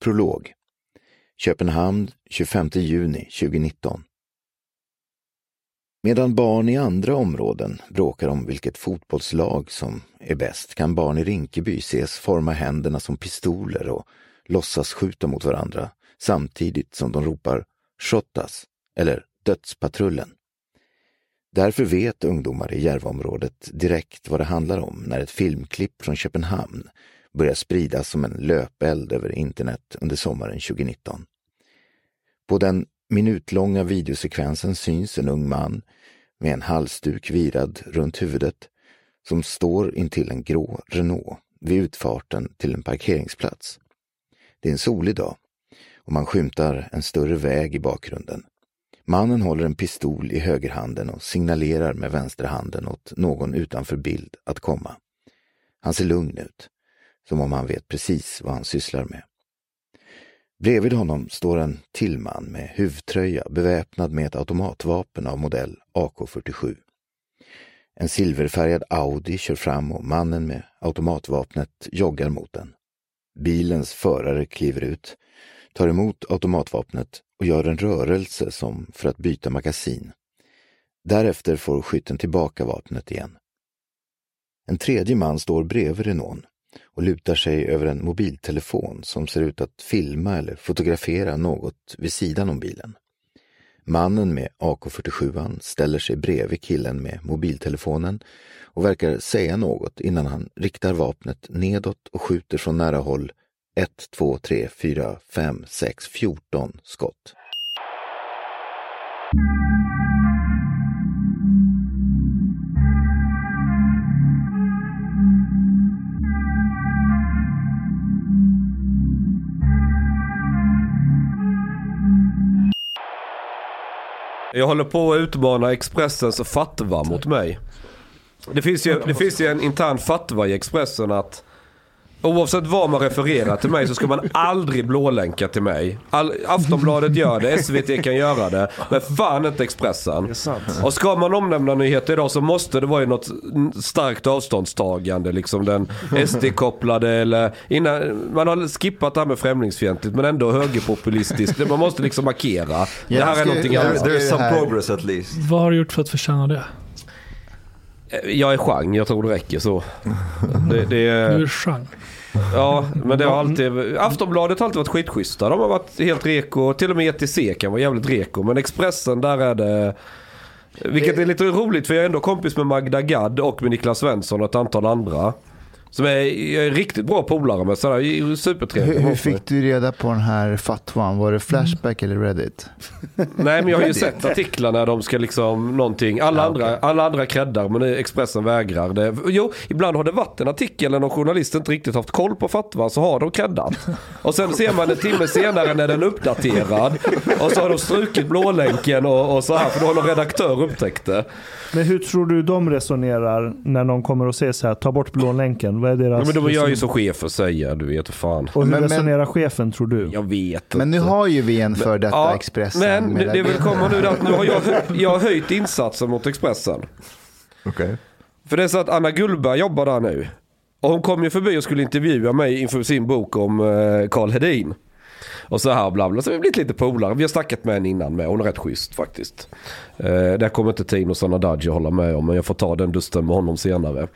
Prolog Köpenhamn 25 juni 2019 Medan barn i andra områden bråkar om vilket fotbollslag som är bäst kan barn i Rinkeby ses forma händerna som pistoler och låtsas skjuta mot varandra samtidigt som de ropar Shottaz eller Dödspatrullen. Därför vet ungdomar i Järvaområdet direkt vad det handlar om när ett filmklipp från Köpenhamn börjar spridas som en löpeld över internet under sommaren 2019. På den minutlånga videosekvensen syns en ung man med en halsduk virad runt huvudet som står intill en grå Renault vid utfarten till en parkeringsplats. Det är en solig dag och man skymtar en större väg i bakgrunden. Mannen håller en pistol i högerhanden och signalerar med vänsterhanden åt någon utanför bild att komma. Han ser lugn ut, som om han vet precis vad han sysslar med. Bredvid honom står en till man med huvtröja beväpnad med ett automatvapen av modell AK47. En silverfärgad Audi kör fram och mannen med automatvapnet joggar mot den. Bilens förare kliver ut, tar emot automatvapnet och gör en rörelse som för att byta magasin. Därefter får skytten tillbaka vapnet igen. En tredje man står bredvid Renault och lutar sig över en mobiltelefon som ser ut att filma eller fotografera något vid sidan om bilen. Mannen med AK47 ställer sig bredvid killen med mobiltelefonen och verkar säga något innan han riktar vapnet nedåt och skjuter från nära håll 1, 2, 3, 4, 5, 6, 14 skott. Jag håller på att utmana Expressens fatwa mot mig. Det finns ju, det finns ju en intern fatwa i Expressen att Oavsett vad man refererar till mig så ska man aldrig blålänka till mig. All, Aftonbladet gör det, SVT kan göra det. Men fan inte Expressen. Och ska man omnämna nyheter idag så måste det vara i något starkt avståndstagande. Liksom den SD-kopplade eller innan, man har skippat det här med främlingsfientligt men ändå högerpopulistiskt. Man måste liksom markera. Det här är någonting annat. There's some progress at least. Vad har du gjort för att förtjäna det? Jag är chang, jag tror det räcker så. Det, det Du är, är chang ja, men det har alltid... Aftonbladet har alltid varit skitschyssta. De har varit helt reko. Till och med ETC kan vara jävligt reko. Men Expressen, där är det... Vilket är lite roligt för jag är ändå kompis med Magda Gad och med Niklas Svensson och ett antal andra. Som är, jag är riktigt bra polare med. Sådär, supertrevliga. Hur, hur fick du reda på den här fatwan? Var det Flashback eller Reddit? Nej men jag har ju sett artiklar när de ska liksom någonting. Alla, Ja, andra, alla andra creddar men Expressen vägrar. Det, jo, ibland har det varit en artikel när någon journalist inte riktigt haft koll på fatwa så har de creddat. Och sen ser man en timme senare när den är uppdaterad. Och så har de strukit blålänken och, och så här för då har någon redaktör upptäckt det. Men hur tror du de resonerar när någon kommer och säger så här, ta bort blå länken? Vad är deras Ja, men de gör ju som chefer säger, du vet fan. Och hur Men- men- resonerar chefen tror du? Jag vet Men nu inte. har ju vi en för detta Ja, Expressen. Men det, det vill komma nu att nu har jag, jag har höjt insatsen mot Expressen. Okej. För det är så att Anna Gullberg jobbar där nu. Och hon kom ju förbi och skulle intervjua mig inför sin bok om eh, Karl Hedin. Och så här bla bla. Så vi har blivit lite polare. Vi har snackat med henne innan med. Hon är rätt schysst faktiskt. Eh, där kommer inte Tino Sanadaji hålla med om. Men jag får ta den dusten med honom senare.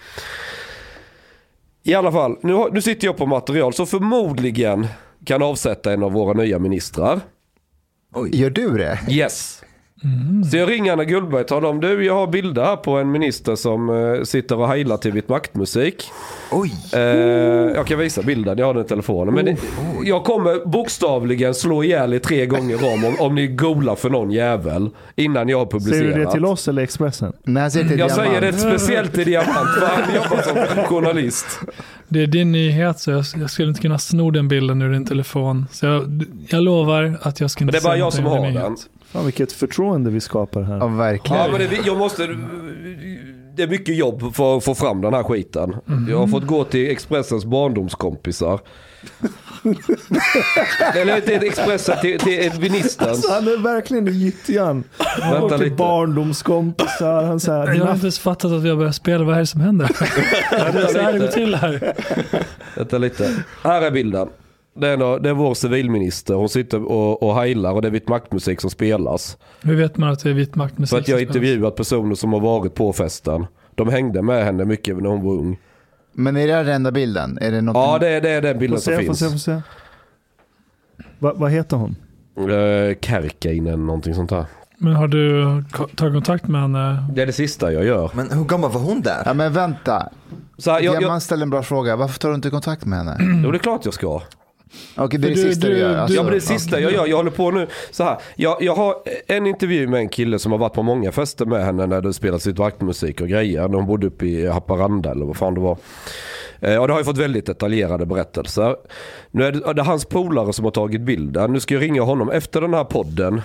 I alla fall, nu, nu sitter jag på material som förmodligen kan avsätta en av våra nya ministrar. Gör du det? Yes. Så jag ringer Anna Gullberg och talar om du jag har bilder här på en minister som eh, sitter och heilar till Vitt maktmusik. Oj! Eh, jag kan visa bilden, jag har den i telefonen. Men det, jag kommer bokstavligen slå ihjäl er tre gånger om, om om ni googlar för någon jävel innan jag har publicerat. Säger du det till oss eller Expressen? Men till Jag Diamant. säger det speciellt till Diamant för han jobbar som journalist. Det är din nyhet så jag, jag skulle inte kunna sno den bilden ur din telefon. Så jag, jag lovar att jag ska Men inte det är bara jag som har den. Fan vilket förtroende vi skapar här. Ja, verkligen. Ja, men det, jag måste... Det är mycket jobb för att få fram den här skiten. Jag har fått gå till Expressens barndomskompisar. Eller inte Expressen, till, till ministerns. Alltså, han är verkligen i gyttjan. Han Vänta till lite. barndomskompisar. Han så här, Jag har inte ens fattat att vi har börjat spela. Vad är det som händer? det är så här det går till här. Vänta lite. Här är bilden. Det är, nå- det är vår civilminister. Hon sitter och, och heilar och det är vit maktmusik som spelas. Hur vet man att det är vit maktmusik? För att jag har som intervjuat personer som har varit på festen. De hängde med henne mycket när hon var ung. Men är det här den enda bilden? Är det något Ja, det är, det är den Få bilden som se, få finns. se, få se. Va, vad heter hon? Uh, Kärkeinen, någonting sånt här. Men har du tagit kontakt med henne? Det är det sista jag gör. Men hur gammal var hon där? Ja, men vänta. Så här, jag, jag, ställer en bra fråga. Varför tar du inte kontakt med henne? jo, det är klart jag ska. Okej, det är det du- sista du- gör. Alltså, Ja det är sista okej. jag gör. Jag håller på nu. Så här, jag, jag har en intervju med en kille som har varit på många fester med henne när det spelas lite vaktmusik och grejer. Hon bodde uppe i Haparanda eller vad fan det var. Eh, Och det har ju fått väldigt detaljerade berättelser. Nu är det, det är hans polare som har tagit bilden. Nu ska jag ringa honom. Efter den här podden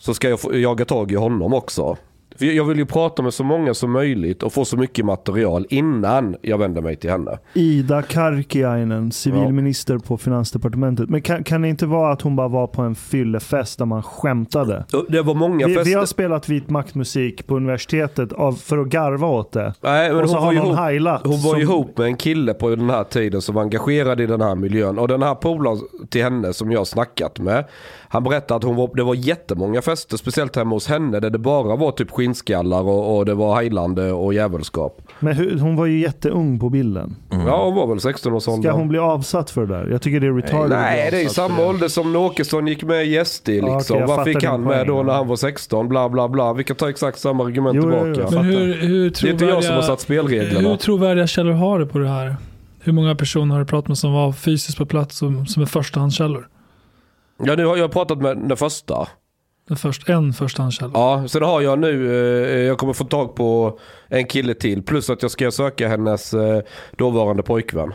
så ska jag få, jaga tag i honom också. Jag vill ju prata med så många som möjligt och få så mycket material innan jag vänder mig till henne. Ida Karkiainen, civilminister på finansdepartementet. Men kan, kan det inte vara att hon bara var på en fyllefest där man skämtade? Det var många Vi, fester. vi har spelat vit maktmusik på universitetet av, för att garva åt det. Nej, men och så hon har var ju någon ihop. Hon var som- ihop med en kille på den här tiden som var engagerad i den här miljön. Och den här polaren till henne som jag har snackat med. Han berättade att hon var, det var jättemånga fester, speciellt hemma hos henne. Där det bara var typ skinnskallar och, och det var heilande och djävulskap. Men hur, hon var ju jätteung på bilden. Ja, hon var väl 16 års ålder. Ska hon bli avsatt för det där? Jag tycker det är retarded. Nej, bli det är ju samma ålder som när Åkesson gick med i SD liksom. Ja, jag Vad fick han med då när han var 16? Bla bla bla. Vi kan ta exakt samma argument Jo, jo, jo, tillbaka. jag Men fattar. hur, hur, Det är inte jag som har satt spelreglerna. hur trovärdiga källor har du på det här? Hur många personer har du pratat med som var fysiskt på plats som, som är förstahandskällor? Ja, nu har jag pratat med den första. Den först, en förstahandskälla. Ja, sen har jag nu, eh, jag kommer få tag på en kille till. Plus att jag ska söka hennes eh, dåvarande pojkvän.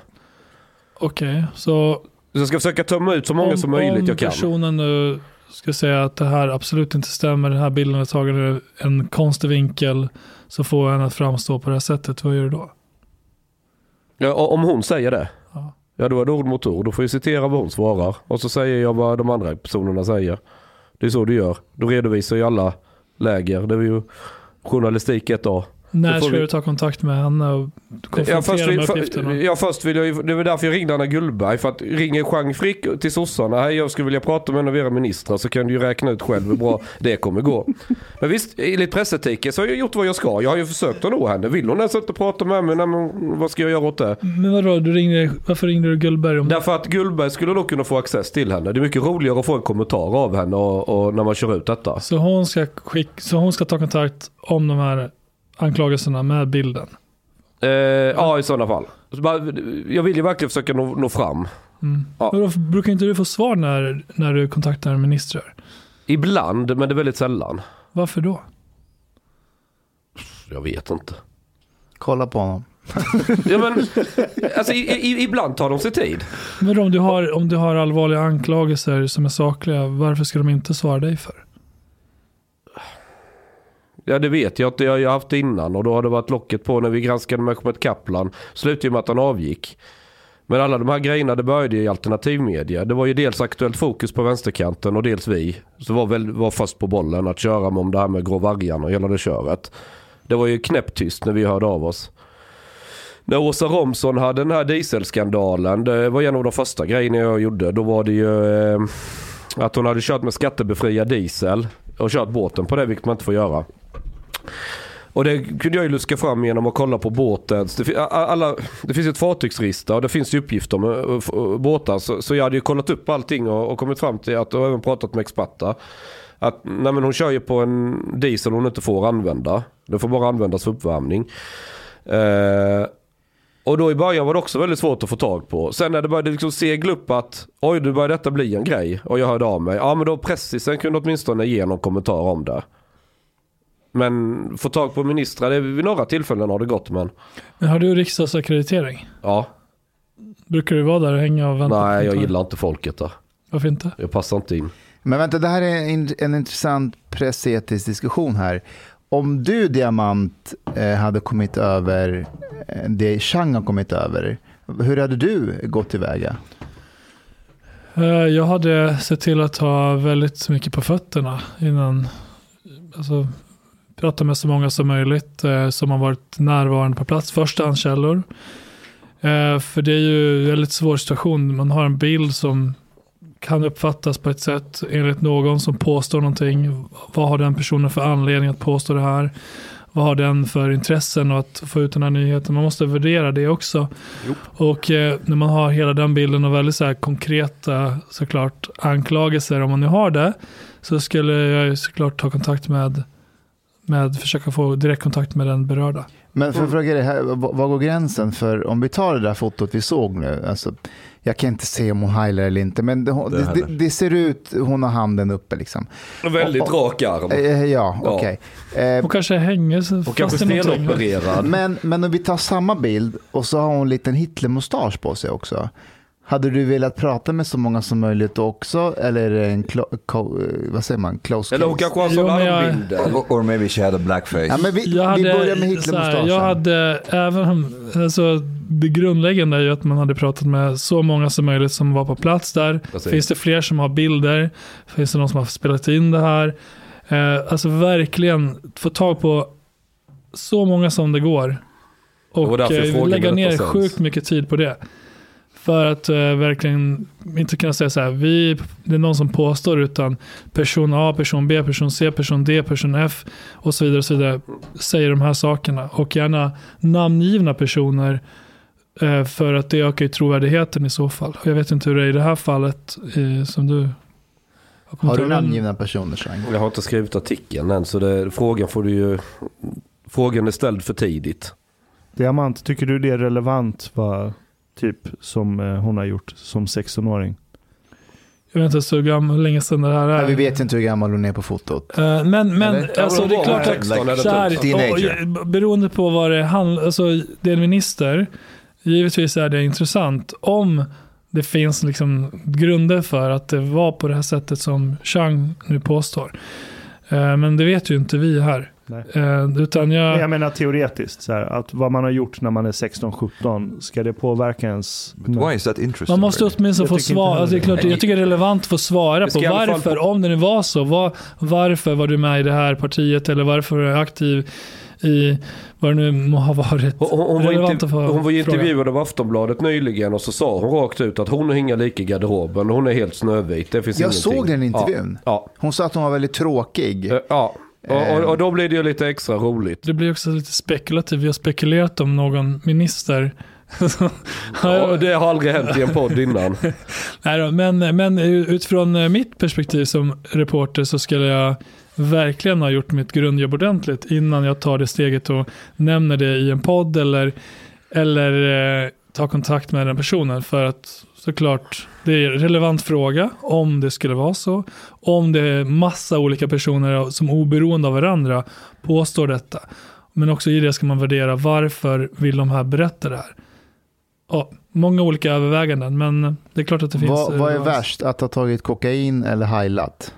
Okej, så Så jag ska försöka tömma ut så många om, som möjligt om jag kan. personen nu ska säga att det här absolut inte stämmer, den här bilden är tagen ur en konstig vinkel, så får henne att framstå på det här sättet, vad gör du då? Ja, om hon säger det. Ja. Då är det ord mot ord. Då får jag citera vad hon svarar. Och så säger jag vad de andra personerna säger. Det är så du gör. Då redovisar ju alla läger. Det är ju journalistik ett A. När ska vi- du ta kontakt med henne och Ja, konfrontera först, med uppgifterna? för, ja, först vill jag ju, det var därför jag ringde Anna Gullberg. För att ringer Jean Frick till sossarna, hej jag skulle vilja prata med en av era ministrar så kan du ju räkna ut själv hur bra det kommer gå. Men visst, enligt pressetiken så har jag gjort vad jag ska. Jag har ju försökt att nå henne. Vill hon ens inte prata med mig, nej, men vad ska jag göra åt det? Men vadå, du ringde, varför ringde du Gullberg om Därför att Gullberg skulle då kunna få access till henne. Det är mycket roligare att få en kommentar av henne och, och när man kör ut detta. Så hon, ska skick, så hon ska ta kontakt om de här anklagelserna med bilden? Eh, ja, i sådana fall. Jag vill ju verkligen försöka nå, nå fram. Mm. Ja. Men då brukar inte du få svar när, när du kontaktar ministrar? Ibland, men det är väldigt sällan. Varför då? Jag vet inte. Kolla på honom. Ja, men, alltså, i, i, ibland tar de sig tid. Men om du, har, om du har allvarliga anklagelser som är sakliga, varför ska de inte svara dig för? Ja det vet jag inte, jag har haft det innan och då har det varit locket på när vi granskade Mehmet Kaplan. Slutade ju med att han avgick. Men alla de här grejerna det började ju i alternativmedia. Det var ju dels Aktuellt Fokus på vänsterkanten och dels vi. Så var väl var fast på bollen att köra med om det här med Grå Vargarna och hela det köret. Det var ju knäpptyst när vi hörde av oss. När Åsa Romson hade den här dieselskandalen, det var en av de första grejerna jag gjorde. Då var det ju eh, att hon hade kört med skattebefriad diesel och kört båten på det, vilket man inte får göra. Och det kunde jag ju luska fram genom att kolla på båtens, det, alla, det finns ju ett fartygsregister och det finns ju uppgifter om eh, eh, båtar. Så, så jag hade ju kollat upp allting och, och kommit fram till att, och även pratat med experter. Att nej men hon kör ju på en diesel hon inte får använda. Den får bara användas för uppvärmning. Eh, och då i början var det också väldigt svårt att få tag på. Sen när det började liksom segla upp att oj nu börjar detta bli en grej. Och jag hörde av mig. Ja men då pressisen kunde åtminstone ge någon kommentar om det. Men få tag på ministrar, det är vid några tillfällen har det gått men Men har du riksdagsackreditering? ja. Brukar du vara där och hänga och vänta? på Nej jag gillar inte folket där. Varför inte? Jag passar inte in. Men vänta, det här är en, en intressant pressetisk diskussion här. Om du, Diamant, eh, hade kommit över eh, det Chang har kommit över, hur hade du gått tillväga? Eh, Jag hade sett till att ha väldigt mycket på fötterna innan. Alltså, prata med så många som möjligt eh, som har varit närvarande på plats. Förstahandskällor. Eh, för det är ju en väldigt svår situation. Man har en bild som kan uppfattas på ett sätt enligt någon som påstår någonting. Vad har den personen för anledning att påstå det här? Vad har den för intressen och att få ut den här nyheten? Man måste värdera det också. Jo. Och eh, när man har hela den bilden och väldigt så här konkreta såklart anklagelser, om man nu har det, så skulle jag såklart ta kontakt med, med försöka få direktkontakt med den berörda. Men för att fråga dig, här, vad går gränsen för, om vi tar det där fotot vi såg nu, alltså, jag kan inte se om hon heilar eller inte, men det, Det det, ser ut, hon har handen uppe liksom. Väldigt Och- rak arm. Eh, ja, Ja. okej. Eh, Och kanske hänger sig Och fast kanske stelopererad. men, men om vi tar samma bild och så har hon en liten Hitler-mustasch på sig också. Hade du velat prata med så många som möjligt också? Eller är det en clo- co- vad säger man, close Eller hon case? kanske har sån armbild. Or, maybe she had a blackface. Ja, men vi, Jag vi hade, börjar med Hitler-mustaschen. jag hade även, alltså, det grundläggande är ju att man hade pratat med så många som möjligt som var på plats där. Precis. Finns det fler som har bilder? Finns det någon som har spelat in det här? Eh, alltså verkligen få tag på så många som det går. Och därför eh, lägga ner sjukt mycket tid på det. För att eh, verkligen inte kunna säga så här, vi, det är någon som påstår, utan person A, person B, person C, person D, person F och så vidare. Och så vidare säger de här sakerna. Och gärna namngivna personer eh, för att det ökar ju trovärdigheten i så fall. Och jag vet inte hur det är i det här fallet eh, som du har Har du namngivna personer? Jag har inte skrivit artikeln än så det, frågan får du ju... Frågan är ställd för tidigt. Diamant, tycker du det är relevant vad typ som eh, hon har gjort som 16-åring? Jag vet inte så gammal, hur länge sedan det här är. Nej, vi vet inte hur gammal hon är på fotot. Eh, men men Eller? alltså, det är klart att 16 eller så här, och, beroende på vad det handlar alltså det är en minister, givetvis är det intressant om det finns liksom grunder för att det var på det här sättet som Chang nu påstår. Eh, Men det vet ju inte vi här. Nej. Eh, Utan jag, jag menar teoretiskt, så här, att vad man har gjort när man är 16-17, ska det påverka ens... But why is that interesting? man måste åtminstone få svara. Alltså det är det. klart, jag tycker det är relevant att få svara på varför, på- om det nu var så, var, varför var du med i det här partiet eller varför var du aktiv i vad det nu må ha varit. Hon, hon, var, interv- hon var intervjuad av Aftonbladet nyligen och så sa hon rakt ut att hon har inga lik i garderoben. Hon är helt snövit. Det finns Jag ingenting. såg den intervjun. Ja. Hon sa att hon var väldigt tråkig. Ja. Och, och, och då blir det ju lite extra roligt. Det blir också lite spekulativt. Vi har spekulerat om någon minister. Ja, det har aldrig hänt i en podd innan. Nej då, men, men utifrån eh, mitt perspektiv som reporter så skulle jag verkligen ha gjort mitt grundjobb ordentligt innan jag tar det steget och nämner det i en podd eller, eller eh, tar kontakt med den personen. För att såklart, det är en relevant fråga om det skulle vara så. Om det är massa olika personer som oberoende av varandra påstår detta. Men också i det ska man värdera varför vill de här berätta det här. Ja, många olika överväganden, men det är klart att det finns. Vad, vad är eh, värst, att ha tagit kokain eller heilat?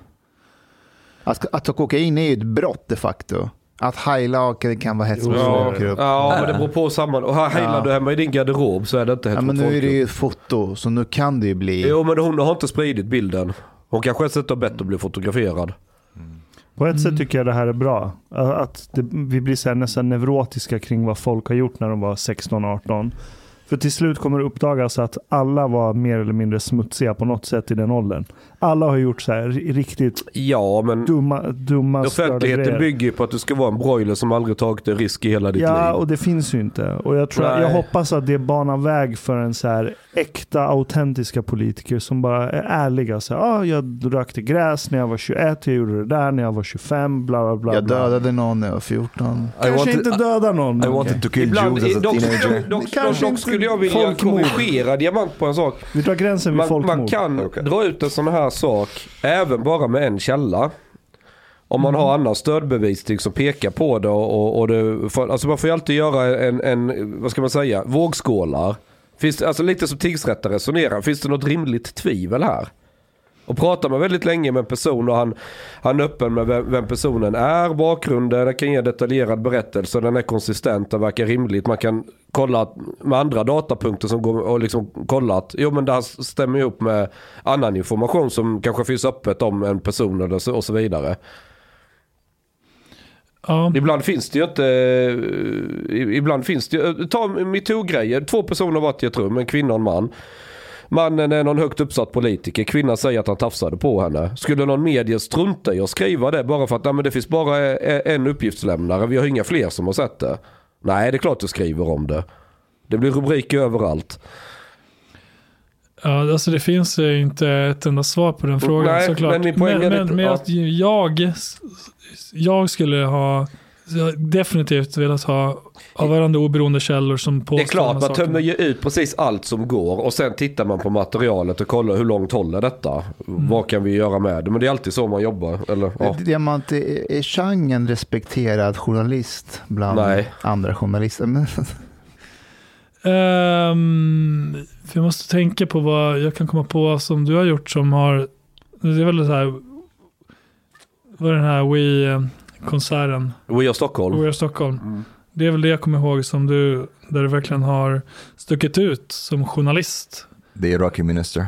Att, att ta kokain är ju ett brott de facto. Att heila kan kan vara hets mot Ja, folkgrupp. ja, men det beror på samman. Och heilar Ja. du hemma i din garderob så är det inte hets Ja, men nu är det ju ett foto, så nu kan det ju bli... Jo men hon har inte spridit bilden. Hon kanske inte har bett att bli fotograferad. På ett Mm. sätt tycker jag det här är bra. Att det, vi blir så här nästan neurotiska kring vad folk har gjort när de var 16-18. För till slut kommer det uppdagas att alla var mer eller mindre smutsiga på något sätt i den åldern. Alla har gjort så här ri- riktigt Ja men dumma, dumma offentligheten bygger ju på att du ska vara en broiler som aldrig tagit en risk i hela ditt Ja, liv. och det finns ju inte. Och jag, tror, Nej. jag hoppas att det banar väg för en så här äkta, autentiska politiker som bara är ärliga. Så här, ah, jag rökte gräs när jag var 21, jag gjorde det där när jag var 25, bla bla bla. Jag dödade någon när jag var 14. I Kanske wanted- inte döda någon. I wanted to kill Ibland, Jews as a dock, teenager. dock, dock, dock inte skulle jag vilja folkmord. korrigera Diamant på en sak. Vi drar gränsen vid Man, folkmord. man kan Okej. dra ut en sån här sak även bara med en källa. Om man har annan stödbevisning som pekar på det och, och, och det, för, alltså man får ju alltid göra en, en, vad ska man säga, vågskålar. Finns det, alltså lite som tingsrätten resonerar, finns det något rimligt tvivel här? Och pratar man väldigt länge med en person och han, han är öppen med vem, vem personen är, bakgrunden, den kan ge detaljerad berättelse, den är konsistent, den verkar rimligt. Man kan kolla med andra datapunkter som går och liksom kolla att jo men det här stämmer upp med annan information som kanske finns öppet om en person eller så, och så vidare. Ja, Ibland finns det ju inte... eh, Ibland finns det ju... Ta metoo-grejer. Två personer har varit i ett rum, en kvinna och en man. Mannen är någon högt uppsatt politiker. Kvinnan säger att han tafsade på henne. Skulle någon media strunta i att skriva det bara för att nej, men det finns bara eh, en uppgiftslämnare. Vi har inga fler som har sett det. Nej, det är klart du skriver om det. Det blir rubriker överallt. ja, alltså det finns ju inte ett enda svar på den frågan Nej, såklart. men men, men, men ja. att jag, jag skulle ha definitivt velat ha av varandra oberoende källor som påstår Det är klart, man tömmer ju ut precis allt som går och sen tittar man på materialet och kollar hur långt håller detta. Mm. Vad kan vi göra med det? Men det är alltid så man jobbar. Eller, ja. Diamant, är är Chang en respekterad journalist bland Nej. andra journalister? Men, för jag måste tänka på vad jag kan komma på som du har gjort som har, det är väl det här, vad är den här We-konserten, We are Stockholm. We Are Stockholm. Det är väl det jag kommer ihåg som du, där du verkligen har stuckit ut som journalist. The Iraqi minister.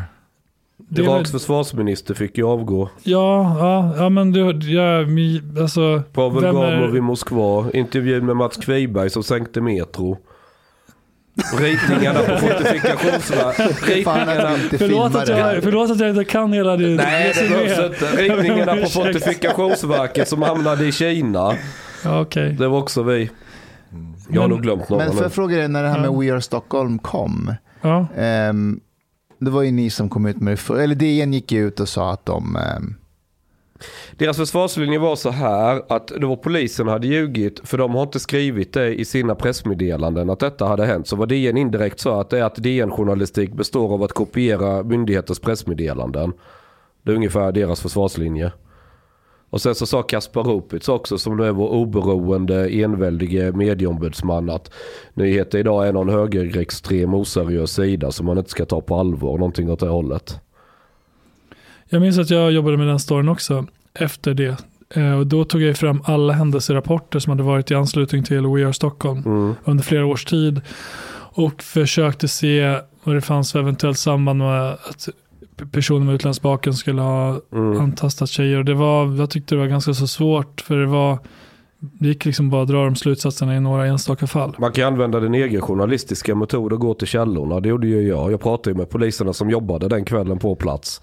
Det är väl, Iraks försvarsminister fick ju avgå. ja, ja, ja, men du, ja, mi, alltså, Pavel är- Gamov i Moskva. Intervju med Mats Kviberg som sänkte metro. Ritningarna på fortifikationsverket. Ritningarna... förlåt, att jag, förlåt att jag inte kan hela din Nej, det behövs inte. Ritningarna på fortifikationsverket som hamnade i Kina. Ja, okej. Det var också vi. Jag har Men- nog glömt några Men får jag fråga dig, när det här med. We Are Stockholm kom, Ja. ehm, det var ju ni som kom ut med det, för, eller DN gick ju ut och sa att de, ehm, Deras försvarslinje var så här att det var polisen hade ljugit för de har inte skrivit det i sina pressmeddelanden att detta hade hänt. Så vad DN indirekt sa att det är att DN-journalistik består av att kopiera myndigheters pressmeddelanden. Det är ungefär deras försvarslinje. Och sen så sa Kaspar Rupitz också som nu är vår oberoende enväldige medieombudsman att nyheter idag är någon högerextrem oseriös sida som man inte ska ta på allvar. Någonting åt det hållet. Jag minns att jag jobbade med den storyn också efter det. Eh, Och då tog jag fram alla händelserapporter som hade varit i anslutning till We Are Stockholm Mm. under flera års tid. Och försökte se vad det fanns för eventuellt samband med att personer med utländsk bakgrund skulle ha Mm. antastat tjejer. Det var, jag tyckte det var ganska så svårt för det var det gick liksom bara att dra de slutsatserna i några enstaka fall. Man kan använda din egen journalistiska metod och gå till källorna. Det gjorde ju jag. Jag pratade ju med poliserna som jobbade den kvällen på plats.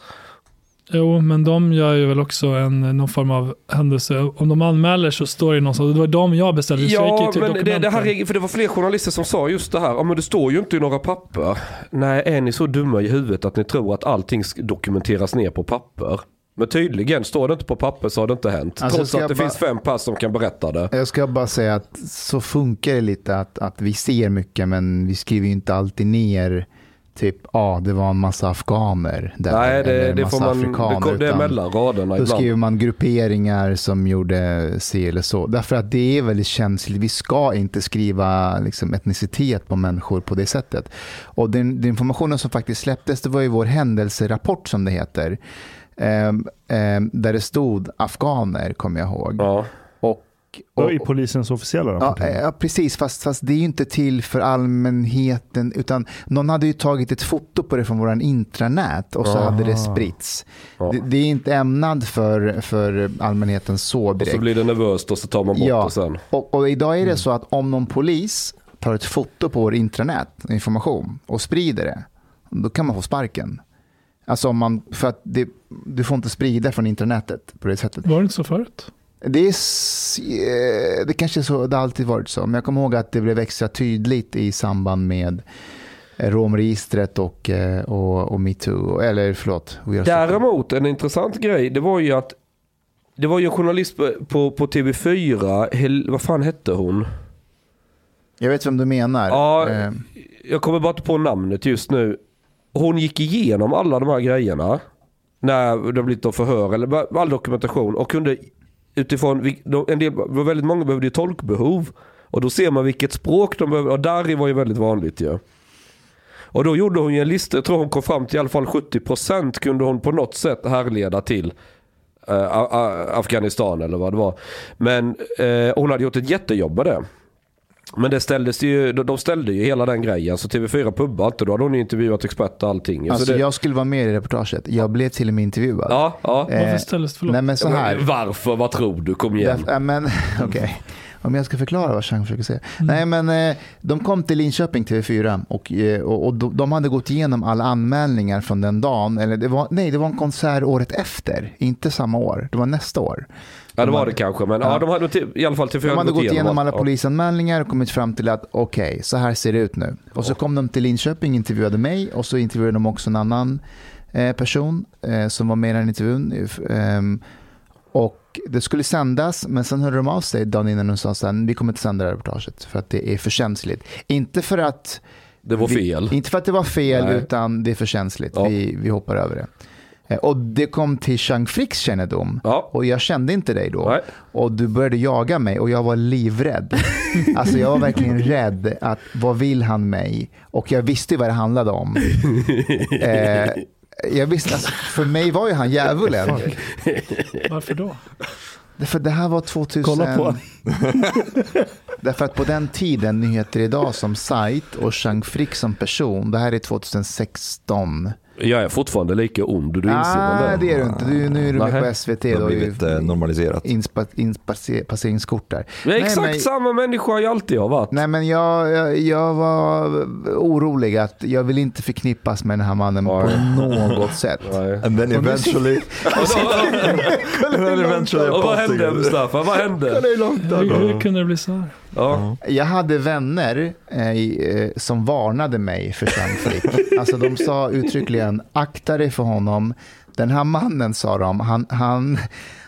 Jo, men de gör ju väl också en, någon form av händelse. Om de anmäler så står det någonstans. Det var de jag beställde. jag Ja, till men det, det här för det var fler journalister som sa just det här. Ja, men det står ju inte i några papper. Nej, är ni så dumma i huvudet att ni tror att allting dokumenteras ner på papper? Men tydligen, står det inte på papper så har det inte hänt. Alltså, Trots att jag det bara- finns fem pass som kan berätta det. jag ska bara säga att så funkar det lite att, att vi ser mycket men vi skriver ju inte alltid ner typ, ja ah, det var en massa afghaner där. Nej, det, en det massa får man... Det, det är mellan raderna Då ibland. skriver man grupperingar som gjorde si eller så. Därför att det är väldigt känsligt. Vi ska inte skriva liksom, etnicitet på människor på det sättet. Och den, den informationen som faktiskt släpptes, det var ju vår händelserapport som det heter. Ehm, ehm, där det stod afghaner, kommer jag ihåg. Ja. Och, Och och, i polisens officiella Ja, rapportering. ja, precis. Fast, fast det är ju inte till för allmänheten. Utan någon hade ju tagit ett foto på det från vår intranät och så Aha. hade det spritts. Ja. Det, det är inte ämnad för, för allmänheten så Och direkt. så blir det nervöst och så tar man bort Ja. det sen. och, och idag Mm. är det så att om någon polis tar ett foto på vår intranät, information, och sprider det, då kan man få sparken. Alltså om man, för att det, du får inte sprida från intranätet på det sättet. Var det inte så förut? Det, är, eh, det kanske är så, det alltid varit så. Men jag kommer ihåg att det blev extra tydligt i samband med eh, romregistret och, eh, och, och metoo. Eller förlåt. Däremot en intressant grej, det var ju att det var ju en journalist på, på, på TV4, Hel, vad fan hette hon? Jag vet vem du menar. Ja, Jag kommer bara inte på namnet just nu. Hon gick igenom alla de här grejerna. När det blivit förhör eller all dokumentation. Och kunde utifrån, en del, väldigt många behövde ju tolkbehov. Och då ser man vilket språk de behöver. Och Dari var ju väldigt vanligt ju. Och då gjorde hon ju en lista, jag tror hon kom fram till i alla fall 70% kunde hon på något sätt härleda till eh, Afghanistan eller vad det var. Men eh, hon hade gjort ett jättejobb med det. Men det ställdes ju, de de ställde ju hela den grejen. Så TV4 pubbade inte. Då hade hon ju intervjuat experter och allting. Alltså så det, jag skulle vara med i reportaget. Jag blev till och med intervjuad. Ja, ja. Eh, Varför ställdes förlåt? Nej men så här. Varför? Vad tror du? Kom igen. Därför, äh, men, okej. Om jag ska förklara vad Chang försöker säga. Mm. Nej, men eh, de kom till Linköping TV4 och, eh, och, och de, de hade gått igenom alla anmälningar från den dagen. Eller det var, nej, det var en konsert året efter, inte samma år. Det var nästa år. Ja det var det kanske. Men ja, Ja. de hade till, i alla fall TV4 De hade gått igenom alla ja. polisanmälningar och kommit fram till att okej, så här ser det ut nu. Och så kom de till Linköping, intervjuade mig och så intervjuade de också en annan eh, person eh, som var med i den intervjun. Ehm, och det skulle sändas, men sen hörde de av sig dagen innan och sa så här, vi kommer inte sända det här reportaget för att det är för känsligt. Inte för att, Det var vi, fel. inte för att det var fel, Nej. utan det är för känsligt. Ja. Vi, vi hoppar över det. Eh, Och det kom till Chang Fricks kännedom. Ja. Och jag kände inte dig då. Nej. Och du började jaga mig och jag var livrädd. Alltså jag var verkligen rädd att vad vill han mig? Och jag visste ju vad det handlade om. Eh, jag visste, alltså, för mig var ju han djävulen. Varför då? För det här var 2000. Kolla på. Därför att på den tiden, Nyheter Idag som sajt och Chang Frick som person, det här är 2016. Jag är fortfarande lika ond. Du inser Ah, väl det är du inte. Du, nu är du med på SVT. Det har blivit eh, normaliserat. inpasseringskort där. Men Nej, exakt men- samma människa jag alltid har varit. Nej, men jag, jag, jag var orolig att jag vill inte förknippas med den här mannen på något sätt. Nej. And then eventually... And then eventually Och vad hände. Mustafa? Vad hände? Hur, hur kunde det bli så här? Ja. Jag hade vänner eh, eh, som varnade mig för Chang Frick. Alltså de sa uttryckligen, akta dig för honom. Den här mannen, sa de, han, han,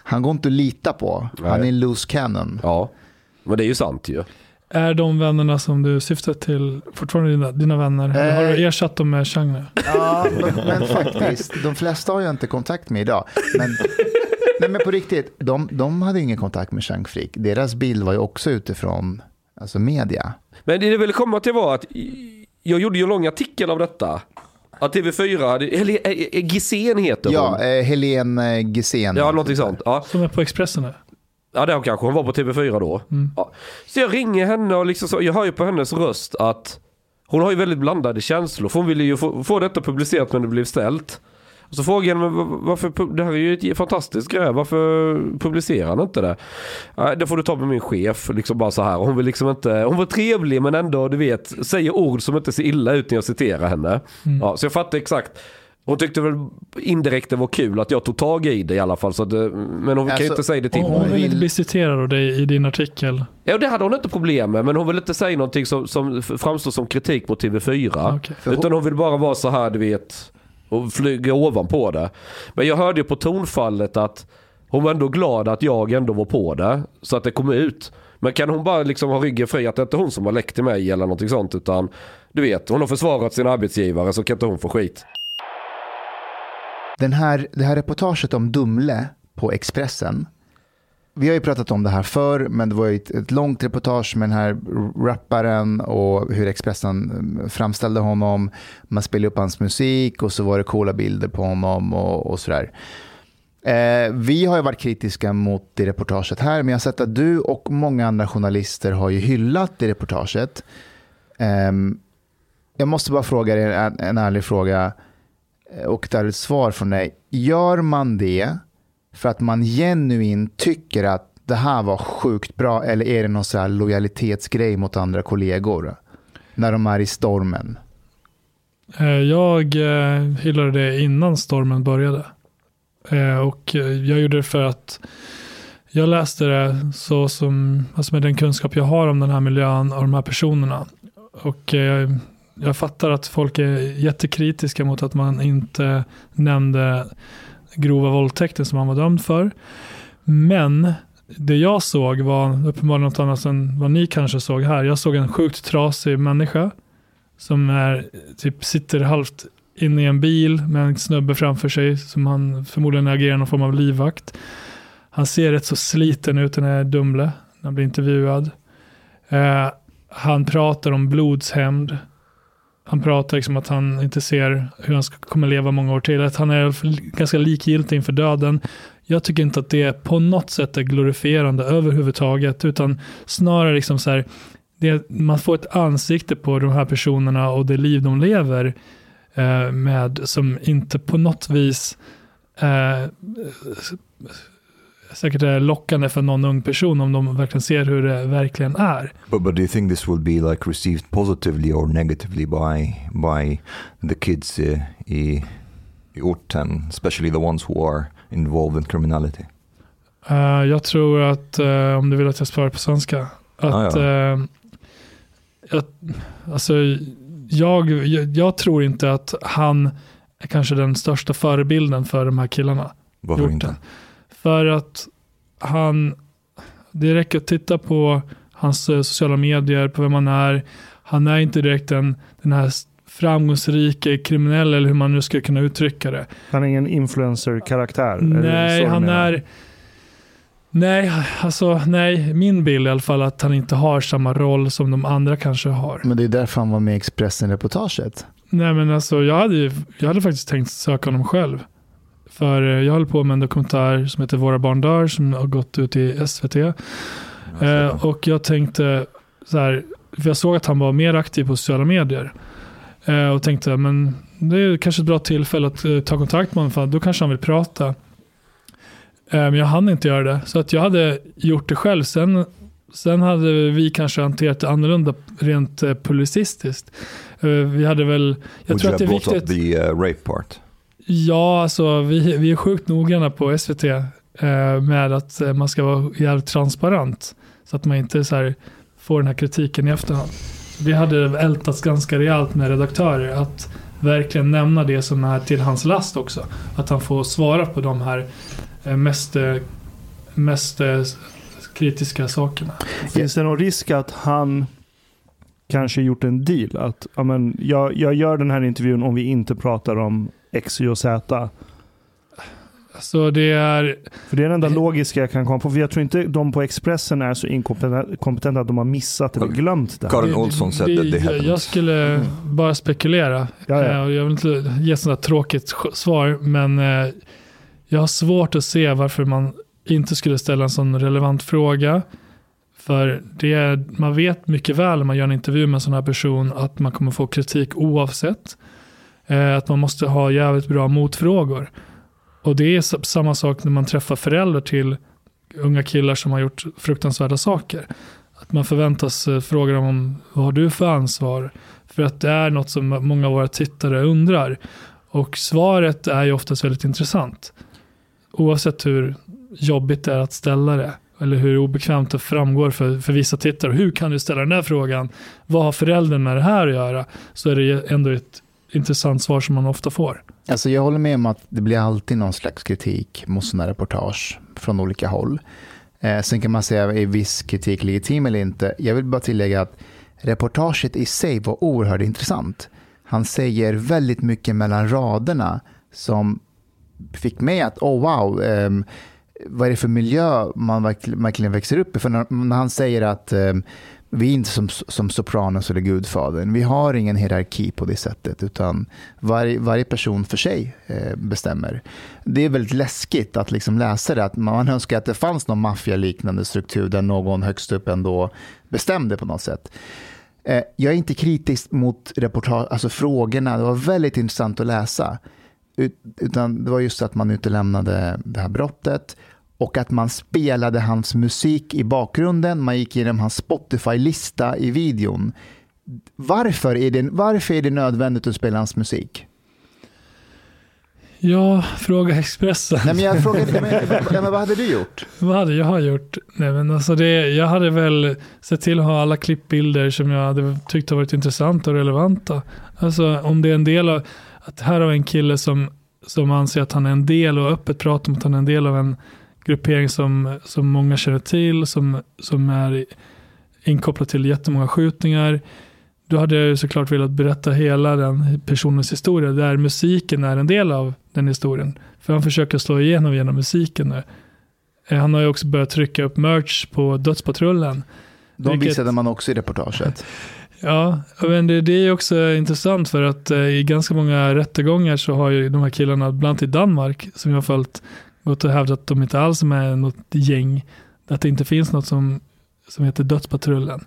han går inte att lita på. Han är Nej. en loose cannon. ja. Men det är ju sant ju. Är de vännerna som du syftar till fortfarande dina, dina vänner? Eller har du Eh. ersatt dem med Chang nu? Ja, men, men faktiskt. De flesta har jag inte kontakt med idag. Men, nej, men på riktigt, de, de hade ingen kontakt med Chang Frick. Deras bild var ju också utifrån alltså media. Men det jag ville komma till var att jag gjorde ju en lång artikel av detta. Att TV4 hade, eller eh, eh, Gizén heter Ja, hon. eh, Helene eh, Gizén. Ja, någonting sånt. Ja. Som är på Expressen nu? Ja, det kanske hon var på TV4 då. Mm. Ja. Så jag ringer henne och liksom så, jag hör ju på hennes röst att hon har ju väldigt blandade känslor. För hon ville ju få, få detta publicerat när det blev ställt. Och så frågade jag henne, "Men var- varför, det här är ju ett fantastiskt grej, varför publicerar han inte det? Det får du ta med min chef, liksom bara så här. Hon vill liksom inte, hon var trevlig men ändå, du vet, säger ord som inte ser illa ut när jag citerar henne. Mm. Ja, så jag fattar exakt. Hon tyckte väl indirekt det var kul att jag tog tag i det i alla fall. Så att, det- men hon kan ju Alltså, inte säga det till Hon, mig. hon vill inte bli citerad av dig i din artikel. Ja, det hade hon inte problem med, men hon vill inte säga någonting som, som framstår som kritik mot TV4. Okej. För Utan hon vill bara vara så här, du vet, och flyga ovanpå det. Men jag hörde ju på tonfallet att hon var ändå glad att jag ändå var på det, så att det kom ut. Men kan hon bara liksom ha ryggen fri att det inte är hon som har läckt till mig eller någonting sånt, utan du vet, hon har försvarat sin arbetsgivare så kan inte hon få skit. Den här, det här reportaget om Dumle på Expressen. Vi har ju pratat om det här förr, men det var ju ett, ett långt reportage med den här rapparen och hur Expressen eh, framställde honom. Man spelade upp hans musik och så var det coola bilder på honom och, och sådär. Eh, vi har ju varit kritiska mot det reportaget här, men jag har sett att du och många andra journalister har ju hyllat det reportaget. Eh, jag måste bara fråga dig en, en ärlig fråga eh, och ett ett svar från dig. Gör man det för att man genuint tycker att det här var sjukt bra eller är det någon så här lojalitetsgrej mot andra kollegor? När de är i stormen. Eh, jag eh, hyllade det innan stormen började. Eh, och jag gjorde det för att jag läste det så som, alltså med den kunskap jag har om den här miljön och de här personerna. Och jag, jag fattar att folk är jättekritiska mot att man inte nämnde grova våldtäkten som han var dömd för. Men det jag såg var uppenbarligen något annat än vad ni kanske såg här. Jag såg en sjukt trasig människa som är, typ sitter halvt inne i en bil med en snubbe framför sig som han förmodligen agerar någon form av livvakt. Han ser rätt så sliten ut, den här Dumle, när han blir intervjuad. Eh, han pratar om blodshämnd. Han pratar liksom att han inte ser hur han ska, kommer leva många år till. Att han är ganska likgiltig inför döden. Jag tycker inte att det på något sätt är glorifierande överhuvudtaget, utan snarare liksom så här, det, man får ett ansikte på de här personerna och det liv de lever eh, med som inte på något vis eh, säkert är lockande för någon ung person om de verkligen ser hur det verkligen är. But but do you think this will be like received positively or negatively by by the kids uh, i i orten, especially the ones who are involved in criminality? Uh, jag tror att, uh, om du vill att jag svarar på svenska, att Ah, ja. jag, alltså, jag, jag, jag tror inte att han är kanske den största förebilden för de här killarna. Varför inte? För att han, det räcker att titta på hans eh, sociala medier, på vem han är. Han är inte direkt en, den här framgångsrike kriminell eller hur man nu ska kunna uttrycka det. Han är ingen influencer-karaktär. Nej, han är... Nej, alltså nej, min bild i alla fall att han inte har samma roll som de andra kanske har. Men det är därför han var med i Expressen-reportaget. Nej men alltså jag hade, jag hade faktiskt tänkt söka honom själv. För eh, jag håller på med en dokumentär som heter Våra barn dör som har gått ut i SVT. Eh, och jag tänkte så här, för jag såg att han var mer aktiv på sociala medier. Eh, och tänkte, men det är kanske ett bra tillfälle att eh, ta kontakt med honom för då kanske han vill prata. Eh, men jag hann inte göra det. Så att jag hade gjort det själv. Sen, sen hade vi kanske hanterat det annorlunda rent eh, publicistiskt. Vi hade väl, jag Would tror att det är have brought up viktigt. the uh, rape part? Ja, alltså vi, vi är sjukt noggranna på SVT eh, med att eh, man ska vara jävligt transparent. Så att man inte så här, får den här kritiken i efterhand. Vi hade ältats ganska rejält med redaktörer att verkligen nämna det som är till hans last också. Att han får svara på de här eh, mest, eh, mest eh, kritiska sakerna. Finns det någon risk att han kanske gjort en deal? Att amen, jag, jag gör den här intervjun om vi inte pratar om X, Y och Z. Så det är, För det är det enda logiska jag kan komma på. För jag tror inte de på Expressen är så inkompetenta kompetenta att de har missat eller glömt det. Karin det- Olsson said det- they jag, skulle bara spekulera. Ja, ja. Eh, Jag vill inte ge sådant tråkigt svar, men eh, jag har svårt att se varför man inte skulle ställa en sån relevant fråga. För det är, man vet mycket väl när man gör en intervju med en sån här person att man kommer få kritik oavsett. Eh, att man måste ha jävligt bra motfrågor. Och det är samma sak när man träffar föräldrar till unga killar som har gjort fruktansvärda saker. Att man förväntas eh, fråga dem om vad har du för ansvar? För att det är något som många av våra tittare undrar. Och svaret är ju oftast väldigt intressant. Oavsett hur jobbigt det är att ställa det. Eller hur obekvämt det framgår för, för vissa tittare. Hur kan du ställa den här frågan? Vad har föräldern med det här att göra? Så är det ändå ett intressant svar som man ofta får. Alltså jag håller med om att det blir alltid någon slags kritik mot sådana reportage från olika håll. Eh, sen kan man säga, är viss kritik legitim eller inte? Jag vill bara tillägga att reportaget i sig var oerhört intressant. Han säger väldigt mycket mellan raderna som fick mig att, oh wow, eh, vad är det för miljö man verkligen växer upp i? För när, när han säger att eh, vi är inte som, som Sopranos eller Gudfadern, vi har ingen hierarki på det sättet, utan varje, varje person för sig eh, bestämmer. Det är väldigt läskigt att liksom läsa det, att man önskar att det fanns någon maffialiknande struktur där någon högst upp ändå bestämde på något sätt. Eh, jag är inte kritisk mot reportage, alltså frågorna, det var väldigt intressant att läsa. Ut, utan det var just att man utelämnade det här brottet och att man spelade hans musik i bakgrunden. Man gick igenom hans Spotify-lista i videon. Varför är, det, varför är det nödvändigt att spela hans musik? Ja, fråga Expressen. Nej, men jag frågade, men, nej, men vad hade du gjort? Vad hade jag gjort? Nej, men alltså det, jag hade väl sett till att ha alla klippbilder som jag hade tyckt har varit intressanta och relevanta. Alltså om det är en del av, att här har vi en kille som, som anser att han är en del och öppet pratar om att han är en del av en gruppering som, som många känner till, som, som är inkopplad till jättemånga skjutningar. Då hade jag ju såklart velat berätta hela den personens historia, där musiken är en del av den historien. För han försöker slå igenom genom musiken nu. Eh, Han har ju också börjat trycka upp merch på Dödspatrullen. De Vilket- visade man också i reportaget. Ja, men det, det är också intressant för att eh, i ganska många rättegångar så har ju de här killarna, bland annat i Danmark, som jag har följt, gått och hävdat att de inte alls är med i något gäng. Att det inte finns något som, som heter Dödspatrullen.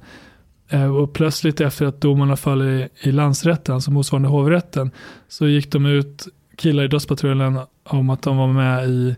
Eh, och plötsligt efter att domarna föll i, i landsrätten, alltså motsvarande hovrätten, så gick de ut, killar i dödspatrullen, om att de var med i,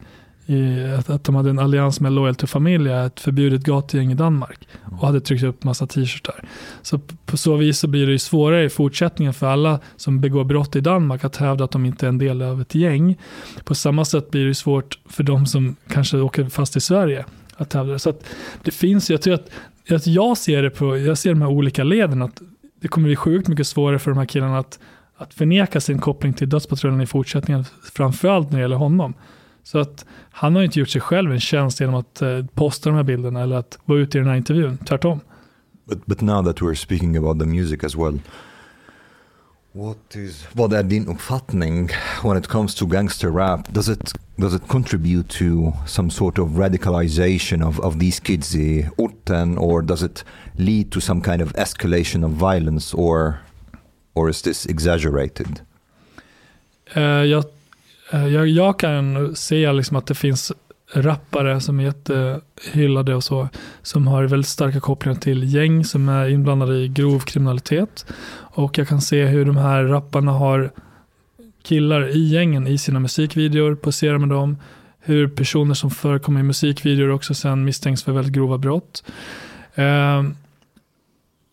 i att, att de hade en allians med Loyal to Familia, ett förbjudet gatugäng i Danmark. Och hade tryckt upp massa t-shirtar. Så på så vis så blir det ju svårare i fortsättningen för alla som begår brott i Danmark att hävda att de inte är en del av ett gäng. På samma sätt blir det svårt för de som kanske åker fast i Sverige att hävda det. Så att det finns, jag tror att, att jag ser det på, jag ser de här olika leden att det kommer bli sjukt mycket svårare för de här killarna att, att förneka sin koppling till dödspatrullen i fortsättningen, framförallt när det gäller honom. Så att han har inte gjort sig själv en tjänst genom att eh, posta de här bilderna eller att vara ute i den här intervjun, tvärtom. But but now that we're speaking about the music as well, what is vad är din uppfattning when it comes to gangster rap? Does it does it contribute to some sort of radicalization of, of these kids i orten, or does it lead to some kind of escalation of violence, or or is this exaggerated? Eh, jag, Eh, jag, jag kan se liksom att det finns rappare som är jättehyllade och så, som har väldigt starka kopplingar till gäng som är inblandade i grov kriminalitet. Och jag kan se hur de här rapparna har killar i gängen i sina musikvideor, poserar med dem, hur personer som förekommer i musikvideor också sen misstänks för väldigt grova brott. Eh,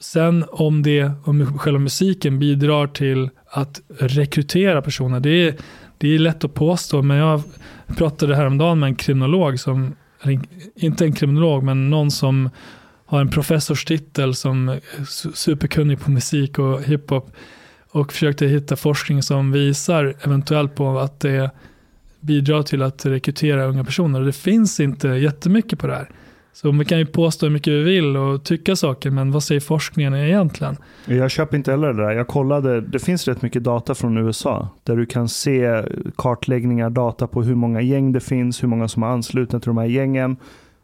sen om det, om själva musiken bidrar till att rekrytera personer, det är, det är lätt att påstå, men jag pratade häromdagen med en kriminolog som, inte en kriminolog, men någon som har en professorstitel som är superkunnig på musik och hiphop och försökte hitta forskning som visar eventuellt på att det bidrar till att rekrytera unga personer. Och det finns inte jättemycket på det här. Så vi kan ju påstå hur mycket vi vill och tycka saker, men vad säger forskningen egentligen? Jag köper inte heller det där. Jag kollade, det finns rätt mycket data från USA där du kan se kartläggningar, data på hur många gäng det finns, hur många som är anslutna till de här gängen.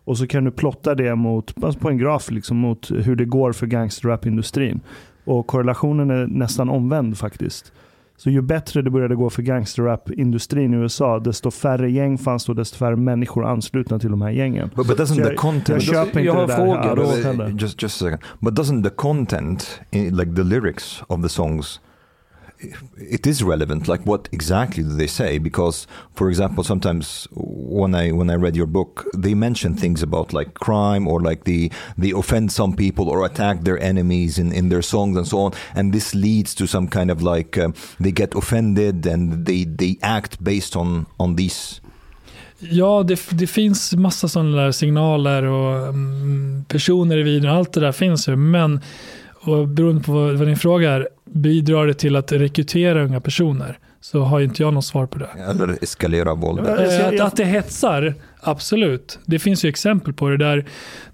Och så kan du plotta det mot, alltså på en graf liksom, mot hur det går för gangsterrapindustrin. Och korrelationen är nästan omvänd faktiskt. Så ju bättre det började gå för gangsterrap-industrin i USA, desto färre gäng fanns och desto färre människor anslutna till de här gängen. But, but doesn't Så the jag- content Jag köper Jag inte har det där heller. just just a second. But doesn't the content, like the lyrics of the songs, it is relevant? Like what exactly do they say? Because, for example, sometimes when I when I read your book, they mention things about like crime or like the they offend some people or attack their enemies in in their songs and so on, and this leads to some kind of like um, they get offended and they they act based on on these. Ja, det, det finns massa sådana där signaler och mm, personer i videon, allt det där finns ju. Men och beroende på vad, vad din fråga är, bidrar det till att rekrytera unga personer? Så har inte jag något svar på det. Eller eskalera våld. Ja, Alltså, Att, att det hetsar, absolut. Det finns ju exempel på det där.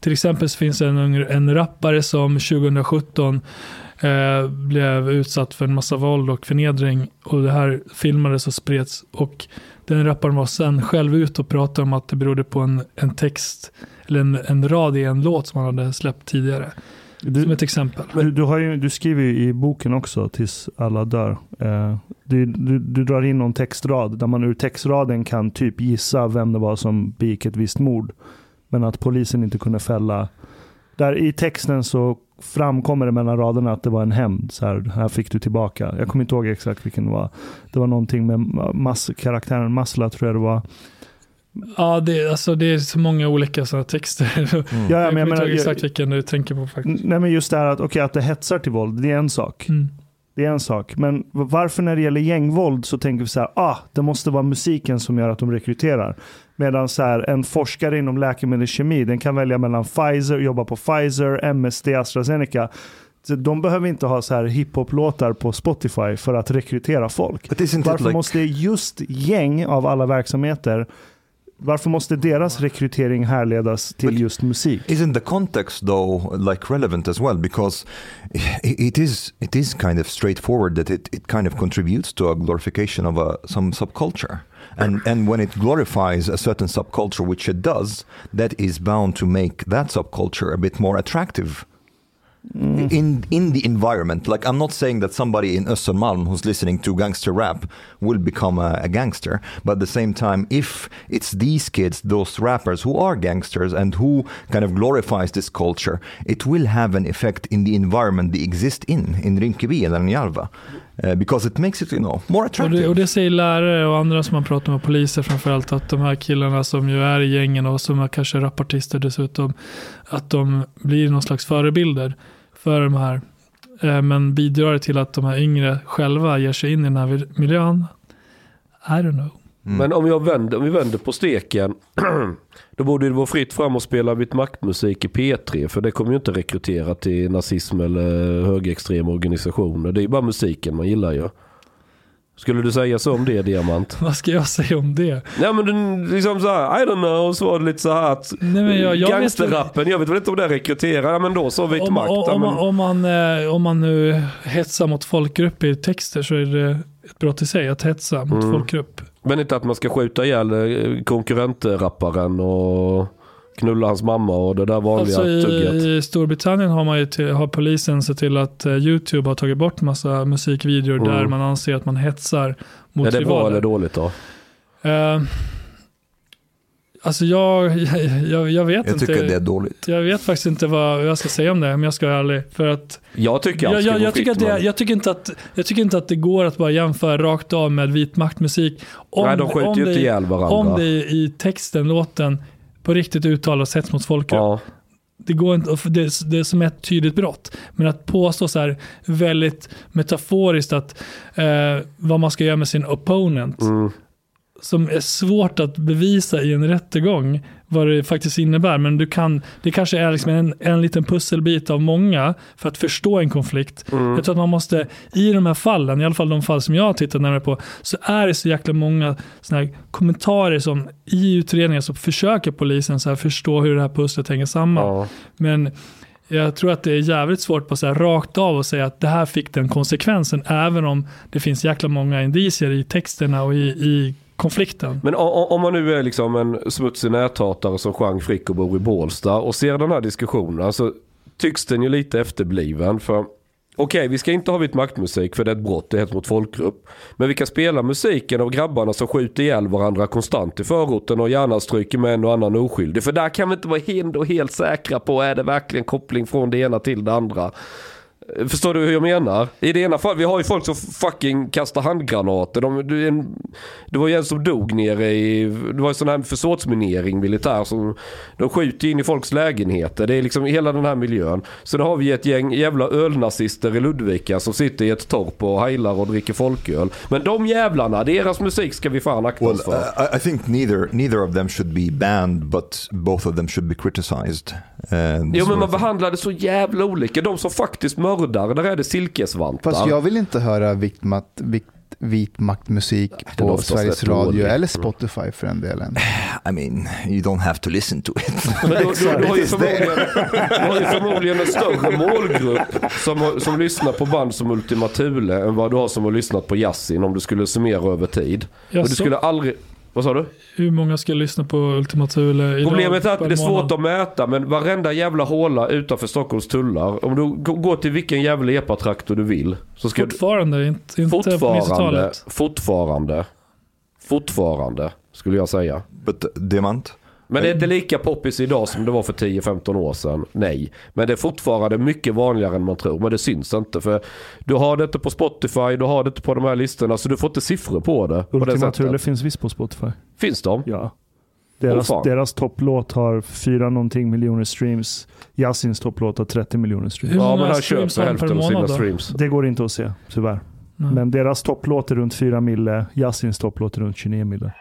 Till exempel finns det en, en rappare som 2017 eh, blev utsatt för en massa våld och förnedring. Och det här filmades och spreds. Och den rapparen var sen själv ut och pratade om att det berodde på en, en text, eller en, en rad i en låt som han hade släppt tidigare. Som Du, ett exempel. du, du, har ju, du skriver ju i boken också, Tills alla dör. Eh, du, du, du drar in någon textrad där man ur textraden kan typ gissa vem det var som begick ett visst mord. Men att polisen inte kunde fälla. Där i texten så framkommer det mellan raderna att det var en hämnd. Så här, här fick du tillbaka. Jag kommer inte ihåg exakt vilken det var. Det var någonting med mass, karaktären Masla tror jag det var. Ja, det, alltså, det är så många olika sådana texter. Mm. Ja, jag men jag menar, exakt vilken du tänker på faktiskt. nej men just det här att, okay, att det hetsar till våld, det är en sak. Mm. Det är en sak. Men varför när det gäller gängvåld så tänker vi så här, ah, det måste vara musiken som gör att de rekryterar. Medan så här, en forskare inom läkemedelskemi, den kan välja mellan Pfizer, jobba på Pfizer, MSD, AstraZeneca. Så de behöver inte ha så här hiphop-låtar på Spotify för att rekrytera folk. Varför like måste just gäng av alla verksamheter, varför måste deras rekrytering härledas till But- just musik? Isn't the context though like relevant as well? Because it is it is kind of straightforward that it, it kind of contributes to a glorification of a some subculture. And and when it glorifies a certain subculture, which it does, that is bound to make that subculture a bit more attractive in in the environment. Like I'm not saying that somebody in Östermalm who's listening to gangster rap will become a, a gangster, but at the same time, if it's these kids, those rappers who are gangsters and who kind of glorifies this culture, it will have an effect in the environment they exist in, in Rinkeby and Järva. Uh, because it makes it, you know, more Och attractive. det, och det säger lärare och andra som man pratar med, poliser framförallt, att de här killarna som ju är i gängen och som är kanske rapartister dessutom, att de blir någon slags förebilder för de här. Eh, Men bidrar till att de här yngre själva ger sig in i den här miljön? I don't know. Mm. Men om, jag vänder, om vi vänder på steken. då borde det vara fritt fram att spela vitt maktmusik i P3. För det kommer ju inte rekrytera till nazism eller högerextrema organisationer. Det är ju bara musiken man gillar ju. Skulle du säga så om det, Diamant? Vad ska jag säga om det? Nej men du, liksom så här, I don't know, så var det lite så här att Nej, men jag, jag vet, gangsterrappen, jag vet väl inte om det rekryterar, ja, men då så vitt om, makt. om, ja, om, men, man, om, man, eh, om man nu hetsar mot folkgrupp i texter så är det ett brott i sig att hetsa mot Mm. folkgrupp. Men inte att man ska skjuta ihjäl eh, konkurrentrapparen och knulla hans mamma och det där vanliga Alltså tugget. i, I Storbritannien har, man ju till, har polisen sett till att eh, YouTube har tagit bort massa musikvideor Mm. där man anser att man hetsar mot Är det bra rivaler. eller dåligt då? Eh, alltså jag, jag, jag, jag vet Jag inte. tycker det är dåligt. Jag vet faktiskt inte vad jag ska säga om det om jag ska vara ärlig. För att Jag tycker allt jag, jag, jag, tycker det, jag, tycker inte att, jag tycker inte att det går att bara jämföra rakt av med vit maktmusik. Om, Nej, de skjuter om ju det- inte ihjäl varandra. Om det i texten, låten, på riktigt uttalas hets mot folkgrupp. ja. Det, går inte, och det, är- det är som ett tydligt brott. Men att påstå så här väldigt metaforiskt att eh, vad man ska göra med sin opponent, Mm. Som är svårt att bevisa i en rättegång vad det faktiskt innebär. Men du kan, det kanske är liksom en, en liten pusselbit av många för att förstå en konflikt. Mm. Jag tror att man måste, i de här fallen, i alla fall de fall som jag har tittat närmare på, så är det så jäkla många såna kommentarer som i utredningar så försöker polisen så förstå hur det här pusslet hänger samman. Ja. Men jag tror att det är jävligt svårt på så här rakt av och säga att det här fick den konsekvensen, även om det finns jäkla många indicier i texterna och i, i konflikten. Men om man nu är liksom en smutsig näthatare som Jean Frick och bor i Bålsta och ser den här diskussionen så tycks den ju lite efterbliven. För okej, vi ska inte ha vitt maktmusik för det är ett brott, det är ett mot folkgrupp. Men vi kan spela musiken av grabbarna som skjuter ihjäl varandra konstant i förorten och gärna stryker med en och annan oskyldig. För där kan vi inte vara helt, helt säkra på, är det verkligen koppling från det ena till det andra? Förstår du hur jag menar? I det ena fallet, vi har ju folk som fucking kastar handgranater. De, det, en, det var ju en som dog nere i, det var en sån här försåtsminering militär som, de skjuter in i folks lägenheter. Det är liksom hela den här miljön. Så då har vi ett gäng jävla ölnazister i Ludvika som sitter i ett torp och heilar och dricker folköl. Men de jävlarna, deras musik ska vi fan akta Well, oss för. uh, I, think neither neither of them should be banned, but both of them should be criticized. Uh, Jo men man of thing. behandlar det så jävla olika. De som faktiskt mördar, där är det silkesvantar. Fast jag vill inte höra vitt mat, vitt, vit maktmusik på Sveriges Radio eller Spotify för den delen. I mean, you don't have to listen to it. Men du, du, du, har ju du har ju förmodligen en större målgrupp som, som lyssnar på band som Ultima Thule än vad du har som har lyssnat på Yasin om du skulle summera över tid. Och du skulle aldrig... Vad sa du? Hur många ska lyssna på Ultima Thule idag Problemet är att det är svårt månad? att mäta men varenda jävla håla utanför Stockholms tullar. Om du går till vilken jävla epatraktor du vill. Så ska du, Fortfarande, inte, inte på fortfarande, 90-talet. fortfarande, fortfarande skulle jag säga. But uh, Diamant, Men det är inte lika poppis idag som det var för 10-15 år sedan. Nej. Men det är fortfarande mycket vanligare än man tror. Men det syns inte. För du har det inte på Spotify, du har det inte på de här listorna. Så du får inte siffror på det. Ultima. Thule finns visst på Spotify. Finns de? Ja. Deras, fan. deras topplåt har fyra någonting miljoner streams. Yasins topplåt har 30 miljoner streams. Ja men han köper hälften av sina då? streams. Det går inte att se, tyvärr. Nej. Men deras topplåt är runt 4 mille. Yasins topplåt är runt 29 mille.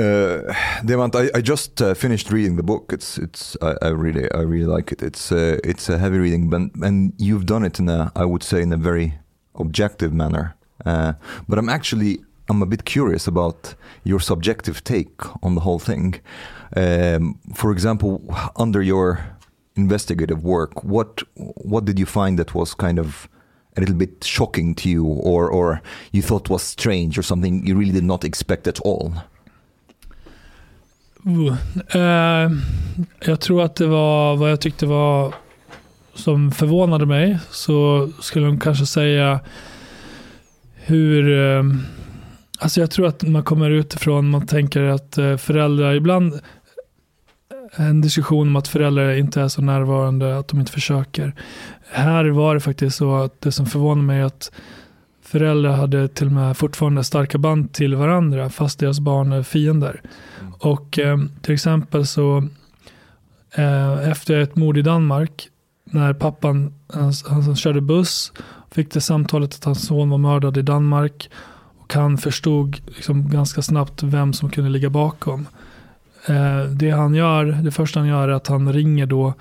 Uh, Diamant, I, I just uh, finished reading the book. It's it's I, I really I really like it. It's uh, it's a heavy reading, but and you've done it in a I would say in a very objective manner. Uh, but I'm actually I'm a bit curious about your subjective take on the whole thing. Um, for example, under your investigative work, what what did you find that was kind of a little bit shocking to you, or or you thought was strange, or something you really did not expect at all? Uh, eh, jag tror att det var vad jag tyckte var som förvånade mig så skulle de kanske säga hur... eh, Alltså jag tror att man kommer utifrån, man tänker att eh, föräldrar, ibland en diskussion om att föräldrar inte är så närvarande, att de inte försöker. Här var det faktiskt så att det som förvånade mig är att föräldrar hade till och med fortfarande starka band till varandra fast deras barn är fiender. Och eh, till exempel så eh, efter ett mord i Danmark när pappan han, han körde buss fick det samtalet att hans son var mördad i Danmark och han förstod liksom ganska snabbt vem som kunde ligga bakom. Eh, det han gör, det första han gör är att han ringer då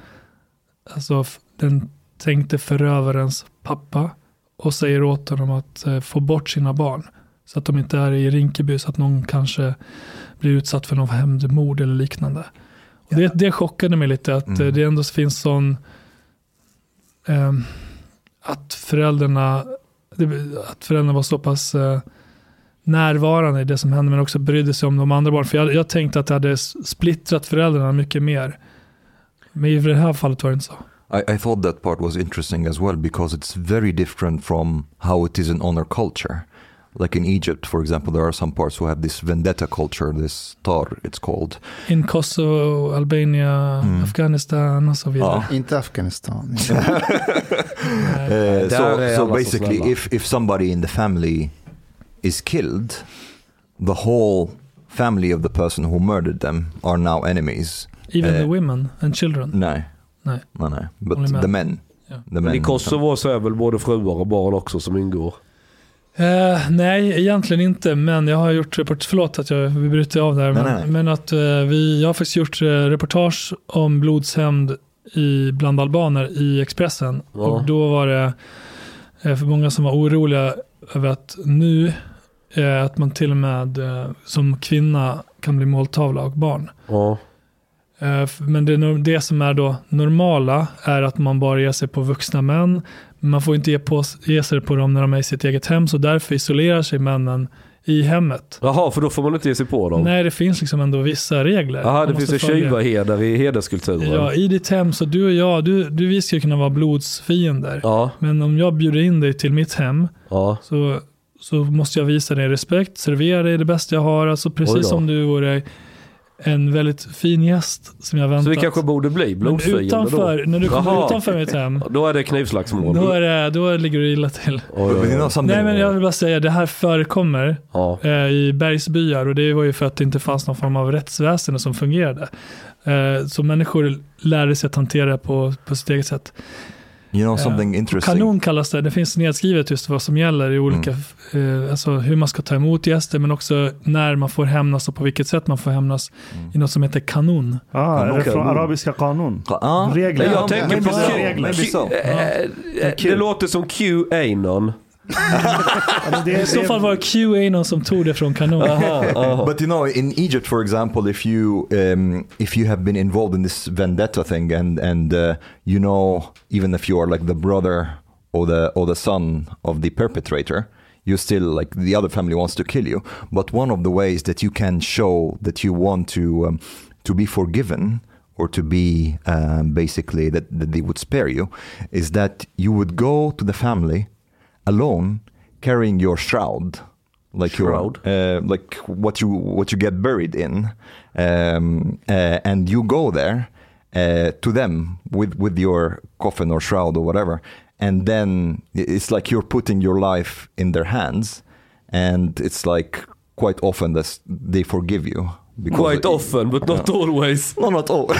alltså den tänkte förövarens pappa och säger åt honom att eh, få bort sina barn. Så att de inte är i Rinkeby så att någon kanske blir utsatt för något hämndmord eller liknande. Och det, det chockade mig lite att Mm. eh, det ändå finns sån ehm, att föräldrarna att föräldrarna var så pass eh, närvarande i det som hände men också brydde sig om de andra barnen. För jag, jag tänkte att det hade splittrat föräldrarna mycket mer. Men i det här fallet var det inte så. I, I thought that part was interesting as well because it's very different from how it is in honor culture. Like in Egypt, for example, there are some parts who have this vendetta culture, this tar, it's called. In Kosovo, Albania, Mm. Afghanistan och så vidare. Inte Afghanistan. Uh, so, so basically, if, if somebody in the family is killed, the whole family of the person who murdered them are now enemies. Even eh, the women and children. Nej. Nej. Nej, nej. But the men. Ja. The Men men i Kosovo så är väl både fruar och barn också som ingår. Eh, nej, egentligen inte. Men jag har gjort report, förlåt att jag vi bryter av där. Nej, Men, nej. men att eh, vi, jag har faktiskt gjort eh, reportage om blodshämnd i, bland albaner i Expressen. Ja. Och då var det eh, för många som var oroliga över att nu eh, att man till och med eh, som kvinna kan bli måltavla och barn. Ja. Eh, Men det, det som är då normala är att man bara ger sig på vuxna män. Man får inte ge, på, ge sig på dem när de är i sitt eget hem, så därför isolerar sig männen i hemmet. Jaha, för då får man inte ge sig på dem? Nej, det finns liksom ändå vissa regler. Jaha, det finns en tjuvaheder i hederskulturen? Ja, i ditt hem, så du och jag, du, du, vi ska kunna vara blodsfiender. Ja, Men om jag bjuder in dig till mitt hem, ja. så, så måste jag visa dig respekt, servera dig det bästa jag har, alltså precis som du vore en väldigt fin gäst som jag väntat. Så vi kanske borde bli Men blodfiender utanför, då? när du kommer Jaha. utanför mitt hem, Då är det knivslagsmål? då, är det, då ligger du illa till. Oj, oj, oj. Nej men jag vill bara säga, det här förekommer Ja. eh, i bergsbyar och det var ju för att det inte fanns någon form av rättsväsende som fungerade. Eh, så människor lärde sig att hantera det på, på sitt eget sätt. You know Eh, something interesting? Kanon kallas det, det finns nedskrivet just vad som gäller i olika, eh, alltså hur man ska ta emot gäster men också när man får hämnas och på vilket sätt man får hämnas Mm. i något som heter kanon. Ah, är det från arabiska kanon? Ah, Regler. Jag tänker på regler. Eh, Det låter som Q-anon. Ja, men det, I så fall var QA någon som tog det från kanon. But you know, in Egypt, for example, if you um, if you have been involved in this vendetta thing, and and uh, you know, even if you are like the brother or the or the son of the perpetrator, you still like the other family wants to kill you. But one of the ways that you can show that you want to um, to be forgiven or to be um, basically that, that they would spare you is that you would go to the family alone carrying your shroud like Shroud? your uh, like what you what you get buried in um, uh, and you go there uh, to them with with your coffin or shroud or whatever and then it's like you're putting your life in their hands and it's like quite often that they forgive you Quite often, but not always. no not all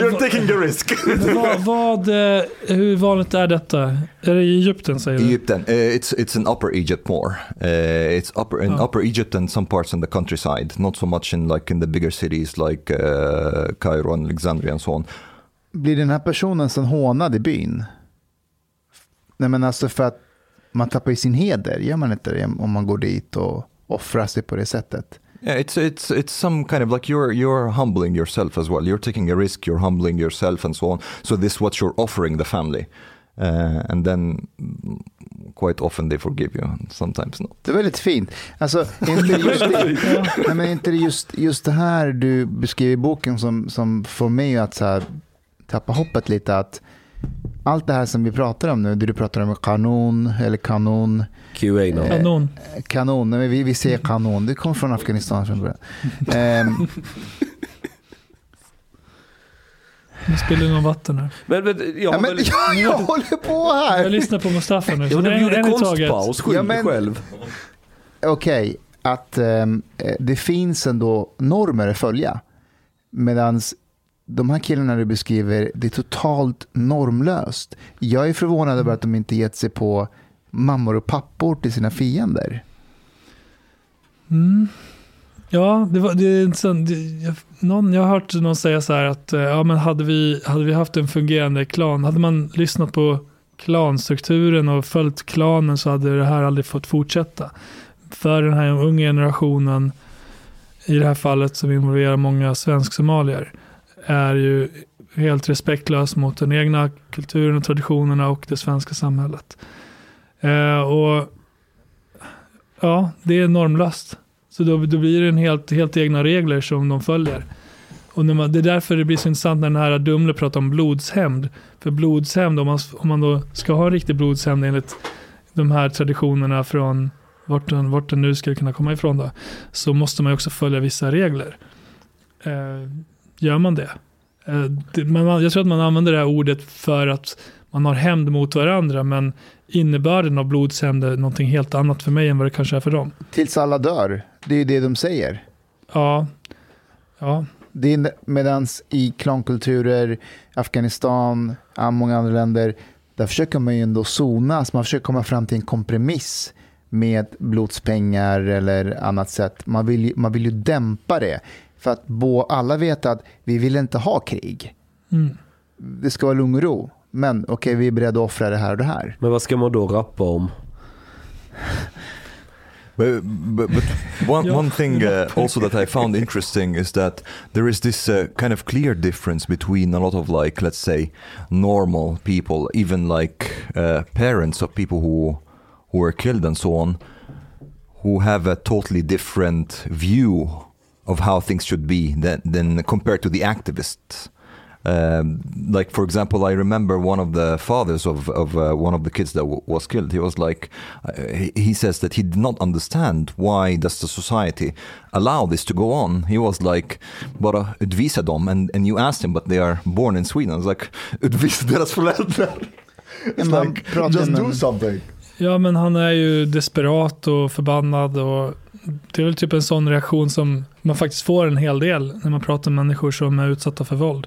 you're taking the risk vad, vad, eh, hur vanligt är detta? Är det i Egypten säger du? Egyptian. Uh, it's it's in Upper Egypt more. Uh, it's upper in Oh. Upper Egypt and some parts in the countryside. Not so much in like in the bigger cities like uh, Cairo and Alexandria and so on. Blir den här personen sen hånad i byn? Nej men alltså för att man tappar ju sin heder, gör man inte det om man går dit och offrar sig på det sättet? Yeah, it's it's it's some kind of like you're you're humbling yourself as well. You're taking a risk. You're humbling yourself and so on. So this is what you're offering the family, uh, and then mm, quite often they forgive you, and sometimes not. Det är väldigt fint. Alltså, inte just det, nej, men inte just, just det här du beskriver i boken som, som får mig att så här, tappa hoppet lite? Att allt det här som vi pratar om nu, det du pratar om kanon eller kanon, QA now. Kanon. kanon, nej, men vi, vi säger kanon, det kommer från Afghanistan från början. Ehm, Nu spiller det någon vatten här. Men, men, jag, ja, men, väl- jag, jag håller på Jag här! lyssnar på Mustafa nu. Ja, du är gjorde konstpaus, skyll Ja, dig men- själv. Okej, att ehm, eh, det finns ändå normer att följa. Medan de här killarna du beskriver, det är totalt normlöst. Jag är förvånad över att de inte gett sig på mammor och pappor till sina fiender. Mm. Ja, det var, det är. Det- Jag, någon, jag har hört någon säga så här att eh, ja, men hade, vi, hade vi haft en fungerande klan, hade man lyssnat på klanstrukturen och följt klanen så hade det här aldrig fått fortsätta. För den här unga generationen, i det här fallet som involverar många svensk-somalier, är ju helt respektlös mot den egna kulturen och traditionerna och det svenska samhället. Eh, och ja, det är normlöst. Så då, då blir det en helt, helt egna regler som de följer. Och när man, det är därför det blir så intressant när den här Dumle pratar om blodshämnd. För blodshämnd, om man, om man då ska ha en riktig blodshämnd enligt de här traditionerna från vart den, vart den nu ska kunna komma ifrån då, så måste man ju också följa vissa regler. Eh, gör man det? Eh, man, jag tror att man använder det här ordet för att man har hämnd mot varandra, men innebörden av blodshämnd är någonting helt annat för mig än vad det kanske är för dem. Tills alla dör, det är ju det de säger. Ja, ja, Medan i klankulturer, Afghanistan, många andra länder, där försöker man ju ändå sona, så man försöker komma fram till en kompromiss med blodspengar eller annat sätt. Man vill, man vill ju dämpa det. För att bo, alla vet att vi vill inte ha krig. mm. Det ska vara lugn och ro. Men okej, vi är beredda att offra det här och det här. Men vad ska man då rappa om? But, but, but one, one thing uh, also that I found interesting is that there is this uh, kind of clear difference between a lot of like let's say normal people, even like uh, parents of people who who were killed and so on, who have a totally different view of how things should be than, than compared to the activists. Um, like for example, I remember one of the fathers of of uh, one of the kids that w- was killed. He was like, uh, he, he says that he did not understand why does the society allow this to go on. He was like, bara utvisa dem, and and you asked him, but they are born in Sweden. I was like, utvisa deras föräldrar. It's Man like, pratar just do something. Ja, men han är ju desperat och förbannad och det är väl typ en sån reaktion som man faktiskt får en hel del när man pratar med människor som är utsatta för våld.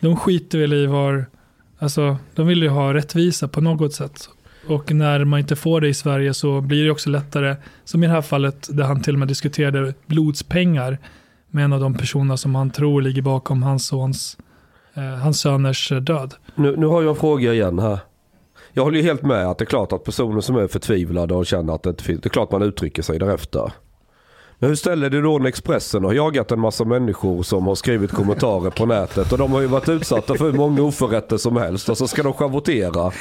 De skiter väl i var, alltså de vill ju ha rättvisa på något sätt. Och när man inte får det i Sverige så blir det också lättare, som i det här fallet där han till och med diskuterade blodspengar med en av de personer som han tror ligger bakom hans sons, eh, hans söners eh, död. Nu, nu har jag en fråga igen här. Jag håller ju helt med att det är klart att personer som är förtvivlade och känner att det inte finns, det är klart man uttrycker sig därefter. Men hur ställer du då när Expressen har jagat en massa människor som har skrivit kommentarer på nätet och de har ju varit utsatta för hur många oförrätter som helst och så ska de schavottera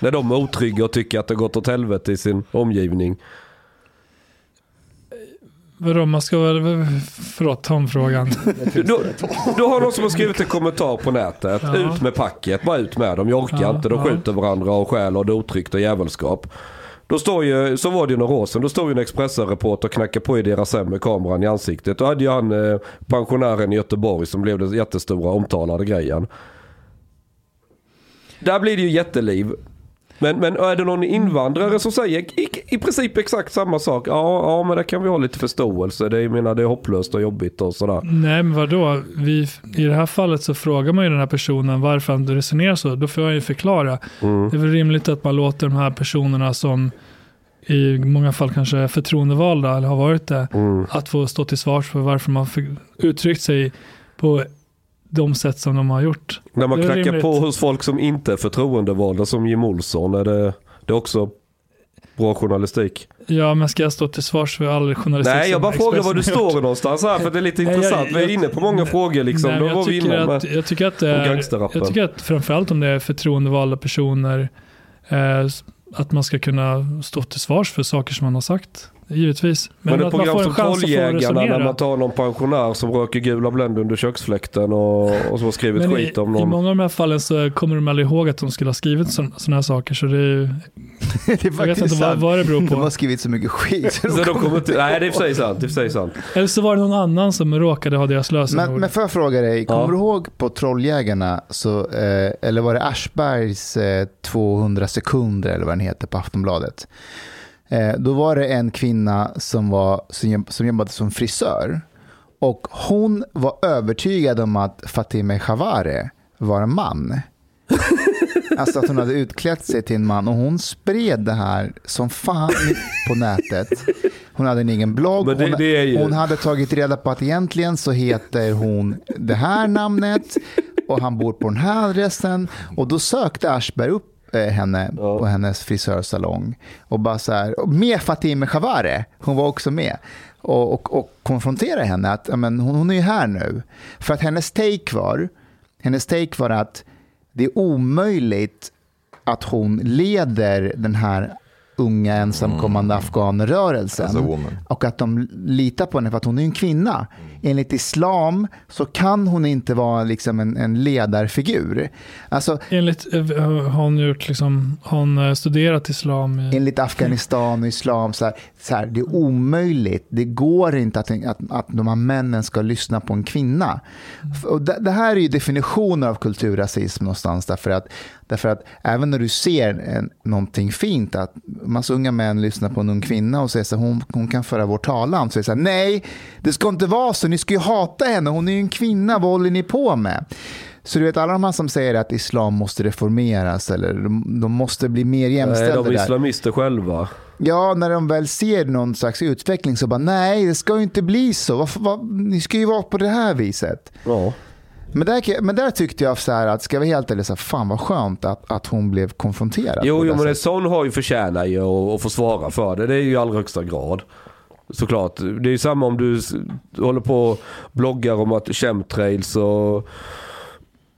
när de är otrygga och tycker att det gått åt helvete i sin omgivning. Vadå, man ska väl, förlåt, ta om frågan. Då, då har någon som har skrivit en kommentar på nätet. Ja. Ut med packet, bara ut med dem. Jag orkar Ja, inte. De ja. skjuter varandra och stjäl och det otryggt och jävelskap. Då står ju, så var det ju några år sedan, då står ju en Expressen-reporter och knackar på i deras hem med kameran i ansiktet. Då hade ju han eh, pensionären i Göteborg som blev den jättestora omtalade grejen. Där blir det ju jätteliv. Men, men är det någon invandrare som säger i, i princip exakt samma sak? Ja, ja, men det kan vi ha lite förståelse. Det, jag menar, det är hopplöst och jobbigt och sådär. Nej, men vadå? Vi, I det här fallet så frågar man ju den här personen varför han resonerar så. Då får jag ju förklara. Mm. Det är väl rimligt att man låter de här personerna som i många fall kanske är förtroendevalda eller har varit det, Mm. att få stå till svars för varför man uttryckt sig på de sätt som de har gjort. När man knackar rimligt. på hos folk som inte är förtroendevalda som Jim Olsson, är det, det är också bra journalistik? Ja, men ska jag stå till svars för all journalistik Nej, jag bara frågar var du står någonstans här för det är lite Nej, jag- intressant. Vi är inne på många frågor liksom. Nej, jag, tycker att, jag tycker att är, jag tycker att framförallt om det är förtroendevalda personer, eh, att man ska kunna stå till svars för saker som man har sagt. Givetvis. Men, Men, ett att man program får en som Trolljägarna när man tar någon pensionär som röker gula Blend under köksfläkten och, och som har skrivit Men skit i, om i någon. många av de här fallen så kommer de aldrig ihåg att de skulle ha skrivit sådana här saker. Så det är, ju- det är jag vet inte vad, vad det beror De har på. skrivit så mycket skit. så de Så de kommer- inte, nej det är i för sant. Det är i för sant. Eller så var det någon annan som råkade ha deras lösenord. Men, men får jag fråga dig, kommer Ja. du ihåg på Trolljägarna, så, eh, eller var det Aschbergs eh, 200 sekunder eller vad den heter på Aftonbladet? Eh, då var det en kvinna som, var, som, jobb- som jobbade som frisör. Och hon var övertygad om att Fatemeh Shavare var en man. Alltså att hon hade utklätt sig till en man och hon spred det här som fan på nätet. Hon hade en egen blogg. Det- hon, det ju- hon hade tagit reda på att egentligen så heter hon det här namnet och han bor på den här adressen. Och då sökte Aschberg upp henne Ja. på hennes frisörsalong. Och bara så här, med Fatimeh Shavare, hon var också med. Och, och, och konfronterade henne att men hon, hon är ju här nu. För att hennes take var, hennes take var att det är omöjligt att hon leder den här unga ensamkommande afghanrörelsen. As a woman. Och att de litar på henne för att hon är en kvinna. Enligt islam så kan hon inte vara liksom en, en ledarfigur. Alltså, Enligt eh, har hon gjort liksom, hon eh, studerat islam i, enligt Afghanistan och islam, så här, så här, det är omöjligt. Det går inte att, att, att de här männen ska lyssna på en kvinna. Och det, det här är ju definitioner av kulturrasism någonstans. Därför att, därför att även när du ser en, någonting fint, att massa unga män lyssnar på en ung kvinna och säger så här, hon, hon kan föra vår talan. Så är det så här, nej, det ska inte vara så. Ni ska ju hata henne. Hon är ju en kvinna. Vad håller ni på med? Så du vet alla de här som säger att islam måste reformeras eller de, de måste bli mer Nej, jämställda. de är där. islamister själva. Ja, när de väl ser någon slags utveckling så bara nej, det ska ju inte bli så. Varför, vad, ni ska ju vara på det här viset. Ja. Men där, men där tyckte jag så här att, ska jag vara helt ärlig, så här, fan vad skönt att, att hon blev konfronterad. Jo, jo men en sån har ju förtjänar ju att få svara för det. Det är ju i allra högsta grad. Såklart. Det är ju samma om du håller på och bloggar om att chemtrails och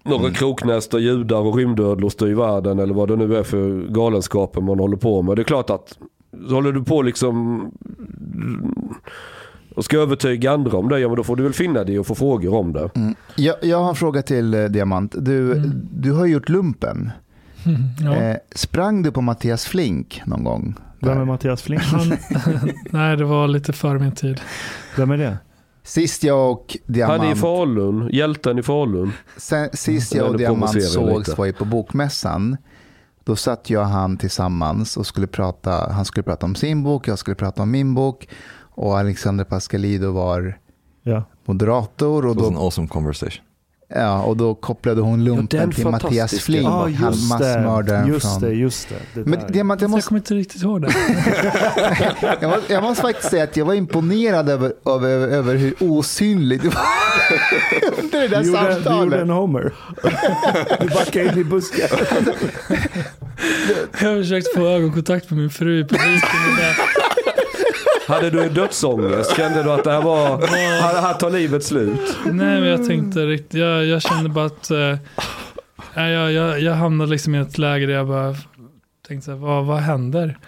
några Mm. kroknäster, judar och rymdödlor styr världen eller vad det nu är för galenskaper man håller på med. Det är klart att håller du på liksom och ska övertyga andra om det, ja men då får du väl finna dig och få frågor om det. Mm. Jag, jag har en fråga till eh, Diamant. Du, Mm. du har gjort lumpen. ja. Eh, sprang du på Mattias Flink någon gång? Vem är. Mattias Flink? Han, nej, det var lite före min tid. Vem är det? Sist jag och Diamant, Han är i Falun, hjälten i Falun. sen, sist Jag jag och Diamant sågs lite. var ju på Bokmässan. Då satt jag och han tillsammans och skulle prata, han skulle prata om sin bok, jag skulle prata om min bok. Och Alexander Pascalido var Ja. moderator. Och It was an då, awesome conversation. Ja, och då kopplade hon lumpen den till Mattias. Flink, Ja, det. massmördaren Just från... det, just det. det Men där. Diamant, jag Jag måste, kommer inte riktigt ihåg det. jag, måste, jag måste faktiskt säga att jag var imponerad över, över, över hur osynlig du var under det där gjorde, du samtalet. gjorde en Homer. du backade in i busken. Jag har försökt få ögonkontakt med min fru i publiken. Hade du en dödsångest? Kände du att det här var, här, här tar livet slut? Nej, men jag tänkte riktigt, jag, jag kände bara att eh, jag, jag, jag hamnade liksom i ett läge där jag bara tänkte så här, vad, vad händer?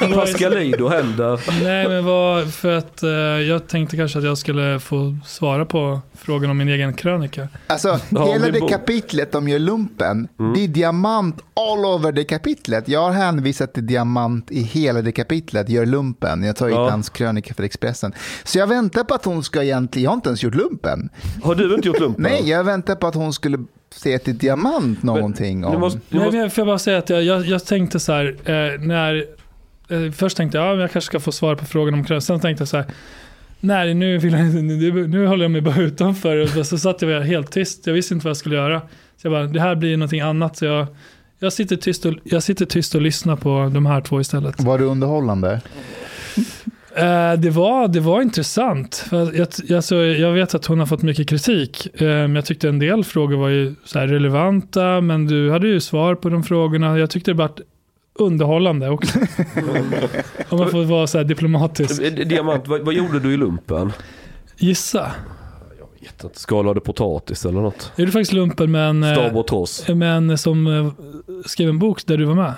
Pascalido händer. Nej, men vad, för att eh, jag tänkte kanske att jag skulle få svara på frågan om min egen krönika. Alltså, Ja, hela det kapitlet de gör lumpen, Mm. det är diamant all over det kapitlet. Jag har hänvisat till diamant i hela det kapitlet, gör lumpen. Jag tar hit Ja. hans krönika för Expressen. Så jag väntar på att hon ska egentligen, jag har inte ens gjort lumpen. Har du inte gjort lumpen? Nej, jag väntar på att hon skulle se till diamant någonting Du om. måste, du Nej, måste, men får jag bara säga att jag, jag, jag tänkte så här, eh, när, eh, först tänkte jag, ja, men jag kanske ska få svar på frågan om krönikan. Sen tänkte jag så här, nej nu, vill jag, nu, nu håller jag mig bara utanför. Och så satt jag helt tyst, jag visste inte vad jag skulle göra. Så jag bara, det här blir någonting annat. Så jag, jag, sitter tyst och, jag sitter tyst och lyssnar på de här två istället. Var det underhållande? Eh, det, var, det var intressant. Jag, alltså, jag vet att hon har fått mycket kritik. Eh, men jag tyckte en del frågor var ju så här relevanta. Men du hade ju svar på de frågorna. Jag tyckte det var underhållande också. Om man får vara så här diplomatisk. Eh, Diamant, vad, vad gjorde du i lumpen? Gissa. Jag vet inte, skalade potatis eller något? Jag gjorde faktiskt lumpen med en, och med en som skrev en bok där du var med.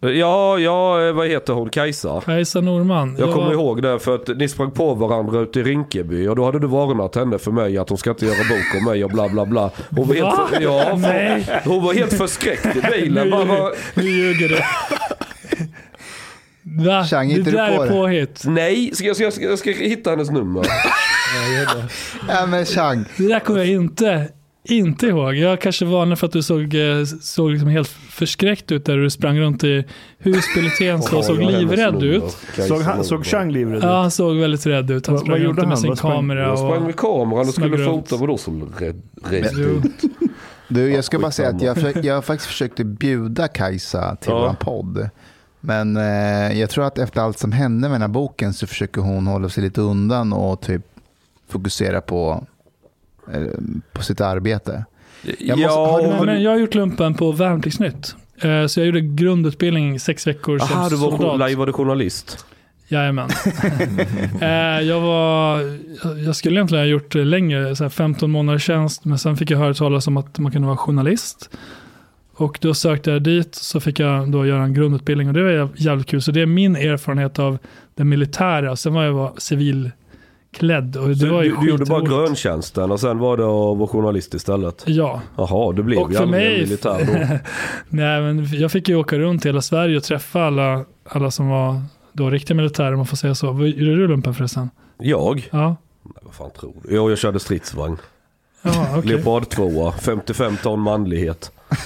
Ja, ja, eh, vad heter hon? Kajsa? Kajsa Norman. Jag Ja, kommer ihåg det för att ni sprang på varandra ute i Rinkeby och då hade du varnat henne för mig att hon ska inte göra bok om mig och bla bla bla. Hon var helt, Va? för, ja, för, Nej. hon var helt förskräckt i bilen. Nu Bara, nu ljuger du. Va? Chang, det där på är påhitt. nej, ska jag, ska, jag, ska, jag ska hitta hennes nummer. Ja, men Chang, Det där kommer jag inte, inte ihåg. Jag kanske varnade för att du såg, eh, såg liksom helt förskräckt ut där du sprang runt i Husby Tensta och såg Ja, livrädd ut. Såg, han, såg Chang livrädd Ja, ut? han såg väldigt rädd ut. Han Vad- sprang vad runt med han? sin sprang- kamera. Jag sprang Och, med kameran och skulle fota. Vadå så rädd? rädd Jo. du, jag ska bara säga att jag, försökt, jag har faktiskt försökt att bjuda Kajsa till Ja. vår podd. Men eh, jag tror att efter allt som hände med den här boken så försöker hon hålla sig lite undan och typ fokusera på, på sitt arbete. Jag måste- har du- Ja, men, jag har gjort lumpen på Värnpliktsnytt. Eh, Så jag gjorde grundutbildning sex veckor som Aha, du var, soldat. lajvade journalist. Jajamän. Eh, jag, var, jag skulle egentligen ha gjort längre, så här 15 månaders tjänst, men sen fick jag höra talas om att man kunde vara journalist. Och då sökte jag dit, så fick jag då göra en grundutbildning och det var jävligt kul. Så det är min erfarenhet av det militära. Sen var jag var civilklädd och det Så var ju du, gjorde bara gröntjänsten och sen var det att vara journalist istället? Ja, Jaha, du blev Och ju för mig- militär då. Nej, men jag fick ju åka runt i hela Sverige och träffa alla, alla som var då riktiga militärer, om man får säga så. Gjorde du lumpen förresten? Jag? Ja, Nej, vad fan tror du? Jo, jag körde stridsvagn. Ja okej. Leopard 2, 55 ton manlighet.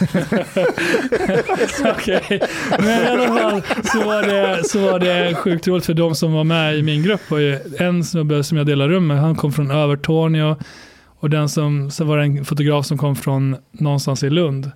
Okej, men i alla fall så var, det, så var det sjukt roligt för de som var med i min grupp. Var ju en snubbe som jag delar rum med, han kom från Övertorneå. Och den som, så var det en fotograf som kom från någonstans i Lund,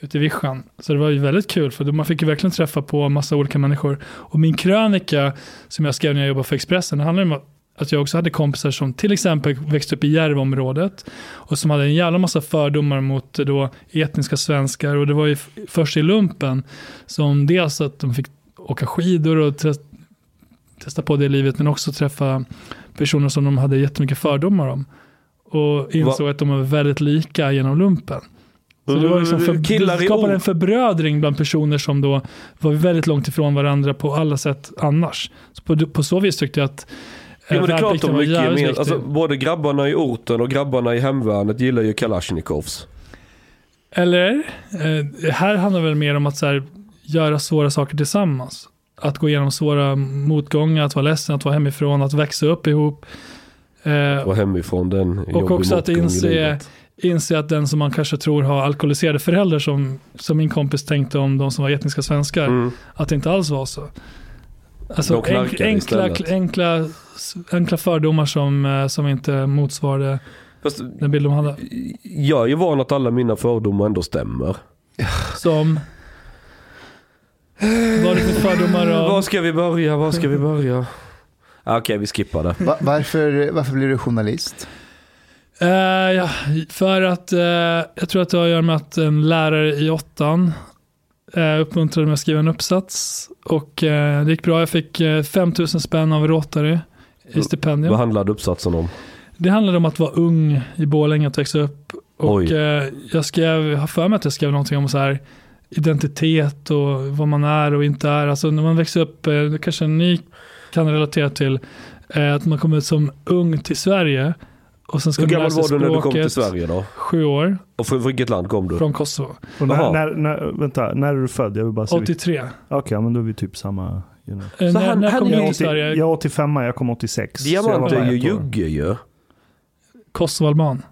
ute i Vischan. Så det var ju väldigt kul för man fick ju verkligen träffa på massa olika människor. Och min krönika som jag skrev när jag jobbade för Expressen, det handlar om att jag också hade kompisar som till exempel växte upp i Järvaområdet och som hade en jävla massa fördomar mot då etniska svenskar och det var ju först i lumpen som dels att de fick åka skidor och te- testa på det livet men också träffa personer som de hade jättemycket fördomar om och insåg att de var väldigt lika genom lumpen. Så det var liksom för, Killar det skapade en förbrödring bland personer som då var väldigt långt ifrån varandra på alla sätt annars. Så på, på så vis tyckte jag att Ja, men det är klart de var mycket jävligt gemen... viktig. alltså, Både grabbarna i orten och grabbarna i hemvärnet gillar ju Kalashnikovs. Eller, eh, här handlar det väl mer om att så här, göra svåra saker tillsammans. Att gå igenom svåra motgångar, att vara ledsen, att vara hemifrån, att växa upp ihop. Eh, Och hemifrån den och också att inse, inse att den som man kanske tror har alkoholiserade föräldrar, som, som min kompis tänkte om de som var etniska svenskar, Mm. att det inte alls var så. Alltså enkla, istället. enkla, enkla fördomar som, eh, som inte motsvarade Fast, den bild de hade. jag är ju van att alla mina fördomar ändå stämmer. Som... Vad är det för fördomar? Var Av, ska vi börja? Var ska vi börja? Ah, Okej, vi skippar det. Va- varför, varför blir du journalist? Eh, ja, för att eh, jag tror att det har att göra med att en lärare i åttan uh, uppmuntrade mig att skriva en uppsats. Och eh, det gick bra. Jag fick uh, 5000 spänn av Rotary i stipendium. Vad handlade uppsatsen om? Det handlade om att vara ung i Borlänge, att växa upp. Och eh, jag skrev, jag har för mig att jag skrev någonting om så här identitet och vad man är och inte är. Alltså när man växer upp, eh, kanske ni kan relatera till, eh, att man kommer ut som ung till Sverige. Och sen ska Hur gammal var du när du kom till. Sverige då? Sju år, Och från vilket land kom du? från Kosovo. Och när, när, när, vänta, när är du född? Jag vill bara se. vilket- 83. Okej, ja, men då är vi typ samma. You know. Eh, Så när, han- när kom jag, ju är till 80, Sverige? jag är 85, jag kom 86. så jag Diamant är ju jugge ju. Kosovoalban.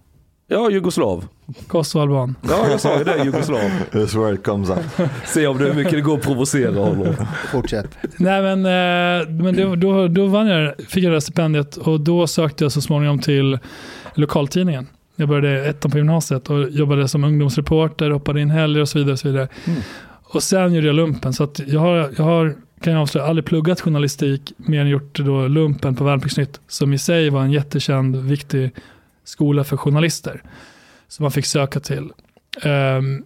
Ja, jugoslav. Kosovoalban. Ja, jag sa ju det, jugoslav. That's where it comes up. Se om det hur mycket det går att provocera honom. Fortsätt. Nej men, eh, men det, då, då vann jag, fick jag det här stipendiet och då sökte jag så småningom till lokaltidningen. Jag började ettan på gymnasiet och jobbade som ungdomsreporter, hoppade in helger och så vidare. Och, så vidare. Mm. och sen gjorde jag lumpen. Så att jag har, jag har kan jag avslöja, aldrig pluggat journalistik mer än gjort då lumpen på Värnpliktsnytt. Som i sig var en jättekänd, viktig skola för journalister. Som man fick söka till. Ehm,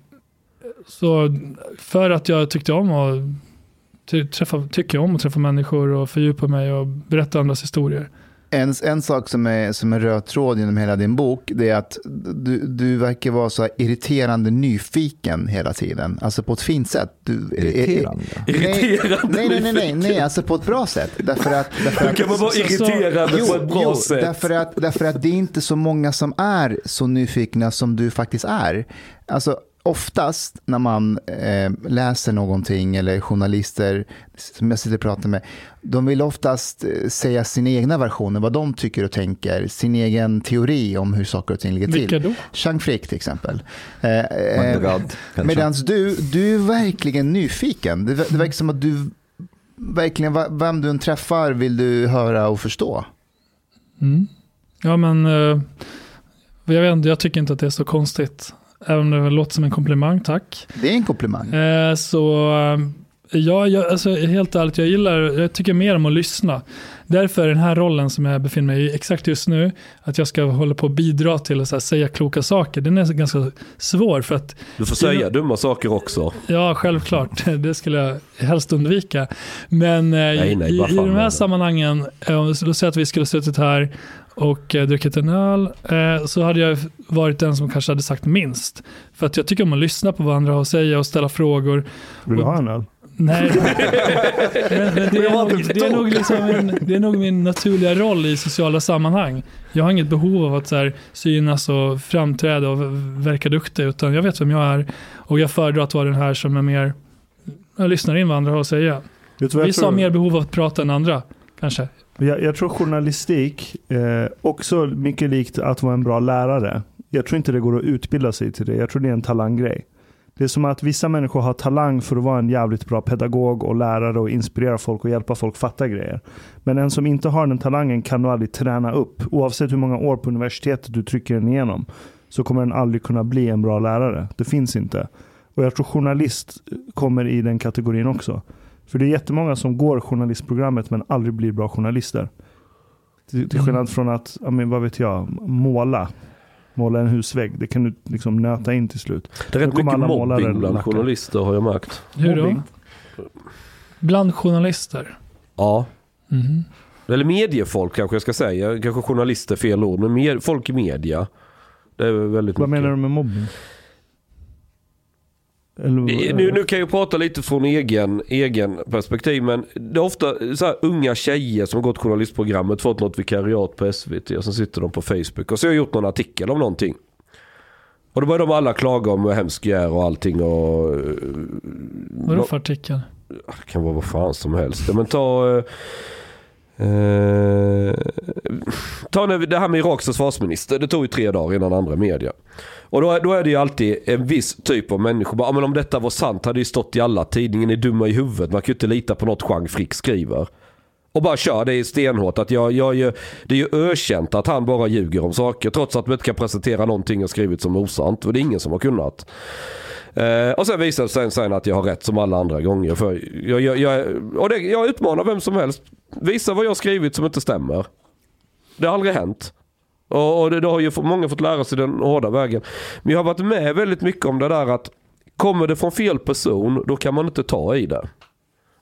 så för att jag tyckte om att träffa, tycker om att träffa människor och fördjupa mig och berätta andras historier. En, en sak som är, som är röd tråd genom hela din bok, det är att du, du verkar vara så här irriterande nyfiken hela tiden. Alltså på ett fint sätt. Du, Irriterande? Nej, Irriterande nej, nej, nej, nej, nej, alltså på ett bra sätt. Därför att, därför Hur att, kan man vara så- irriterande på ett bra jo, sätt? Därför att, därför att det är inte så många som är så nyfikna som du faktiskt är. Alltså, oftast när man eh, läser någonting eller journalister som jag sitter och pratar med, de vill oftast eh, säga sina egna versioner, vad de tycker och tänker, sin egen teori om hur saker och ting ligger Vilka till. då? Chang Frick till exempel. Eh, eh. Medan du, du är verkligen nyfiken. Det, det verkar som att du verkligen, vem du än träffar vill du höra och förstå. Mm. Ja, men eh, jag, vet, inte, jag tycker inte att det är så konstigt. Även om det låter som en komplimang, tack. Det är en komplimang. Eh, så eh, ja, jag, alltså, helt ärligt, jag gillar, jag tycker mer om att lyssna. Därför är den här rollen som jag befinner mig i exakt just nu, att jag ska hålla på och bidra till att så här, säga kloka saker, den är ganska svår för att Du får säga dumma saker också. Ja, självklart. Det skulle jag helst undvika. Men eh, Nej, nej, i, i de är här det? sammanhangen, eh, låt säga att vi skulle suttit här och eh, druckit en öl, eh, så hade jag varit den som kanske hade sagt minst. För att jag tycker om att lyssna på vad andra har att säga och ställa frågor. Vill du ha en öl? Nej, men, men det, är nog, det, är nog liksom min, det är nog min naturliga roll i sociala sammanhang. Jag har inget behov av att så här, synas och framträda och verka duktig, utan jag vet vem jag är och jag föredrar att vara den här som är mer, jag lyssnar in vad andra har att säga. Vissa har mer behov av att prata än andra, kanske. Jag, jag tror journalistik, eh, också mycket likt att vara en bra lärare. Jag tror inte det går att utbilda sig till det. Jag tror det är en talanggrej. Det är som att vissa människor har talang för att vara en jävligt bra pedagog och lärare och inspirera folk och hjälpa folk fatta grejer. Men en som inte har den talangen kan du aldrig träna upp. Oavsett hur många år på universitetet du trycker den igenom så kommer den aldrig kunna bli en bra lärare. Det finns inte. Och jag tror journalist kommer i den kategorin också. För det är jättemånga som går journalistprogrammet men aldrig blir bra journalister. Till, till Mm. skillnad från att, ja, men vad vet jag, måla. Måla en husvägg. Det kan du liksom nöta in till slut. Det är rätt mycket alla målare mobbing bland lacka. journalister har jag märkt. Hur då? Mobbing. Bland journalister. Ja. Mhm. Eller mediefolk kanske jag ska säga. Kanske journalister är fel ord. Men med, folk i media. Det är väldigt Vad mycket. menar du med mobbing? Eller, Nu, nu kan jag prata lite från egen, egen perspektiv men det är ofta så här unga tjejer som har gått journalistprogrammet, fått något vikariat på SVT och så sitter de på Facebook och så har jag gjort någon artikel om någonting. Och då börjar de alla klaga om hur hemsk jag är och allting och... eh, Vadå för artikel? Det kan vara vad fan som helst. Men ta eh, ta nu det här med Iraks försvarsminister. Det tog ju tre dagar innan andra media. Och då, är- då är det ju alltid en viss typ av människor. Bara, men om detta var sant hade det ju stått i alla tidningen, Ni är dumma i huvudet. Man kan ju inte lita på något Jean Frick skriver. Och bara kör, det stenhårt. Att jag, jag, jag, det är ju ökänt att han bara ljuger om saker. Trots att man inte kan presentera någonting jag skrivit som osant. Och det är ingen som har kunnat. Eh, och sen visar det sig sen att jag har rätt som alla andra gånger. För jag, jag, jag, och det, jag utmanar vem som helst. Visa vad jag har skrivit som inte stämmer. Det har aldrig hänt. Och, och det, det har ju många fått lära sig den hårda vägen. Men jag har varit med väldigt mycket om det där att kommer det från fel person då kan man inte ta i det.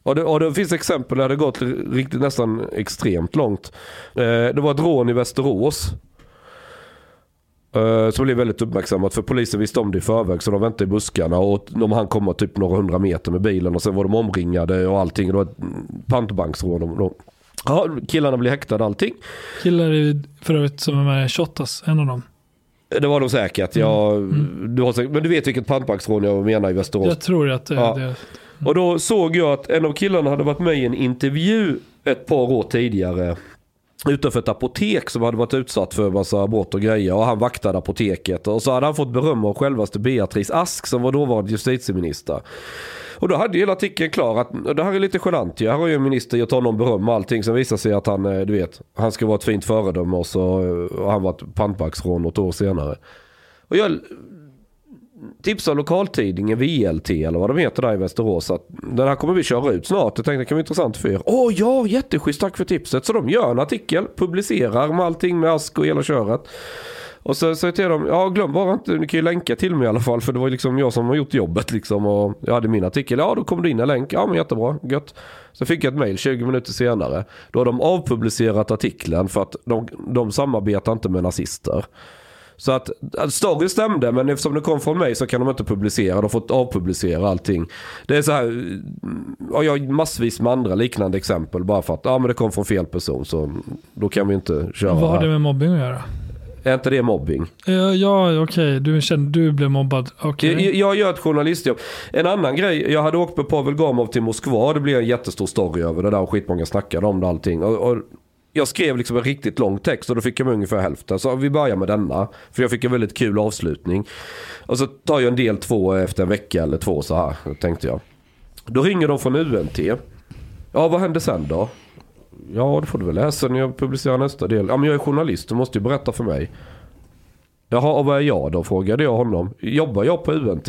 Och det, och det finns exempel där det gått riktigt nästan extremt långt. Eh, det var ett rån i Västerås. Eh, som blev väldigt uppmärksammat för polisen visste om det i förväg så de väntade i buskarna och de han komma typ några hundra meter med bilen och sen var de omringade och allting. Det var ett pantbanksrån. Ja, killarna blev häktade allting. Killar är för övrigt som är med i Shottaz, en av dem. Det var de säkert. Jag, Mm. Du har men du vet vilket pantbanksrån jag menar i Västerås. Jag tror att det är Ja. det. Mm. Och då såg jag att en av killarna hade varit med i en intervju ett par år tidigare. Utanför ett apotek som hade varit utsatt för massa brott och grejer. Och han vaktade apoteket. Och så hade han fått beröm av självaste Beatrice Ask som var dåvarande justitieminister. Och då hade ju hela artikeln klar att och det här är lite genant ju. Här har ju en minister gett honom beröm och allting. Sen visar sig att han, eh, du vet, han ska vara ett fint föredöme och så eh, har han varit pantbacksrån pantbanksrån något år senare. Och jag tipsade lokaltidningen VLT eller vad de heter där i Västerås att den här kommer vi köra ut snart. Jag tänkte det kan vara intressant för er. Åh ja, jätteschysst, tack för tipset. Så de gör en artikel, publicerar med allting med ask och hela köret. Och så sa jag till dem, ja glöm bara inte, ni kan ju länka till mig i alla fall för det var liksom jag som har gjort jobbet liksom och jag hade min artikel. Ja då kommer det in en länk, ja men jättebra, gött. Så fick jag ett mail 20 minuter senare. Då har de avpublicerat artikeln för att de, de samarbetar inte med nazister. Så att, att story stämde men eftersom det kom från mig så kan de inte publicera. De har fått avpublicera allting. Det är så här, och jag har massvis med andra liknande exempel bara för att ja, men det kom från fel person så då kan vi inte köra. Vad har det med mobbing att göra? Är inte det mobbing? Ja, ja okej. Du kände du blev mobbad. Okej. Jag, jag gör ett journalistjobb. En annan grej, jag hade åkt med Pavel Gamov till Moskva. Det blev en jättestor story över det där och skitmånga snackade om det allting. Och, och jag skrev liksom en riktigt lång text och då fick jag med ungefär hälften. Så vi börjar med denna. För jag fick en väldigt kul avslutning. Och så tar jag en del två efter en vecka eller två så här, tänkte jag. Då ringer de från UNT. Ja, vad händer sen då? Ja, det får du väl läsa när jag publicerar nästa del. Ja, men jag är journalist, du måste ju berätta för mig. Jaha, och vad är jag då? Frågade jag honom. Jobbar jag på UNT?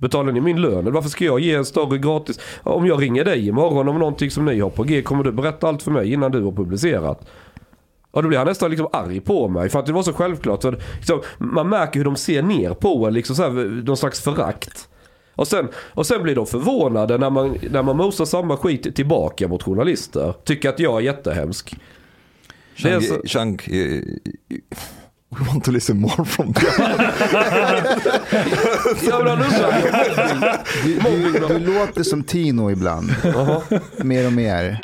Betalar ni min lön? Varför ska jag ge en story gratis? Om jag ringer dig imorgon om någonting som ni har på G, kommer du berätta allt för mig innan du har publicerat? Och då blir han nästan liksom arg på mig för att det var så självklart. Så liksom, man märker hur de ser ner på en, liksom så här, någon slags förakt. Och sen, och sen blir de förvånade när man, när man mosar samma skit tillbaka mot journalister. Tycker att jag är jättehemsk. Är så- Chang, Chang eh, we want to listen more from ju om mobbing. Du, du, du låter som Tino ibland. Mer och mer.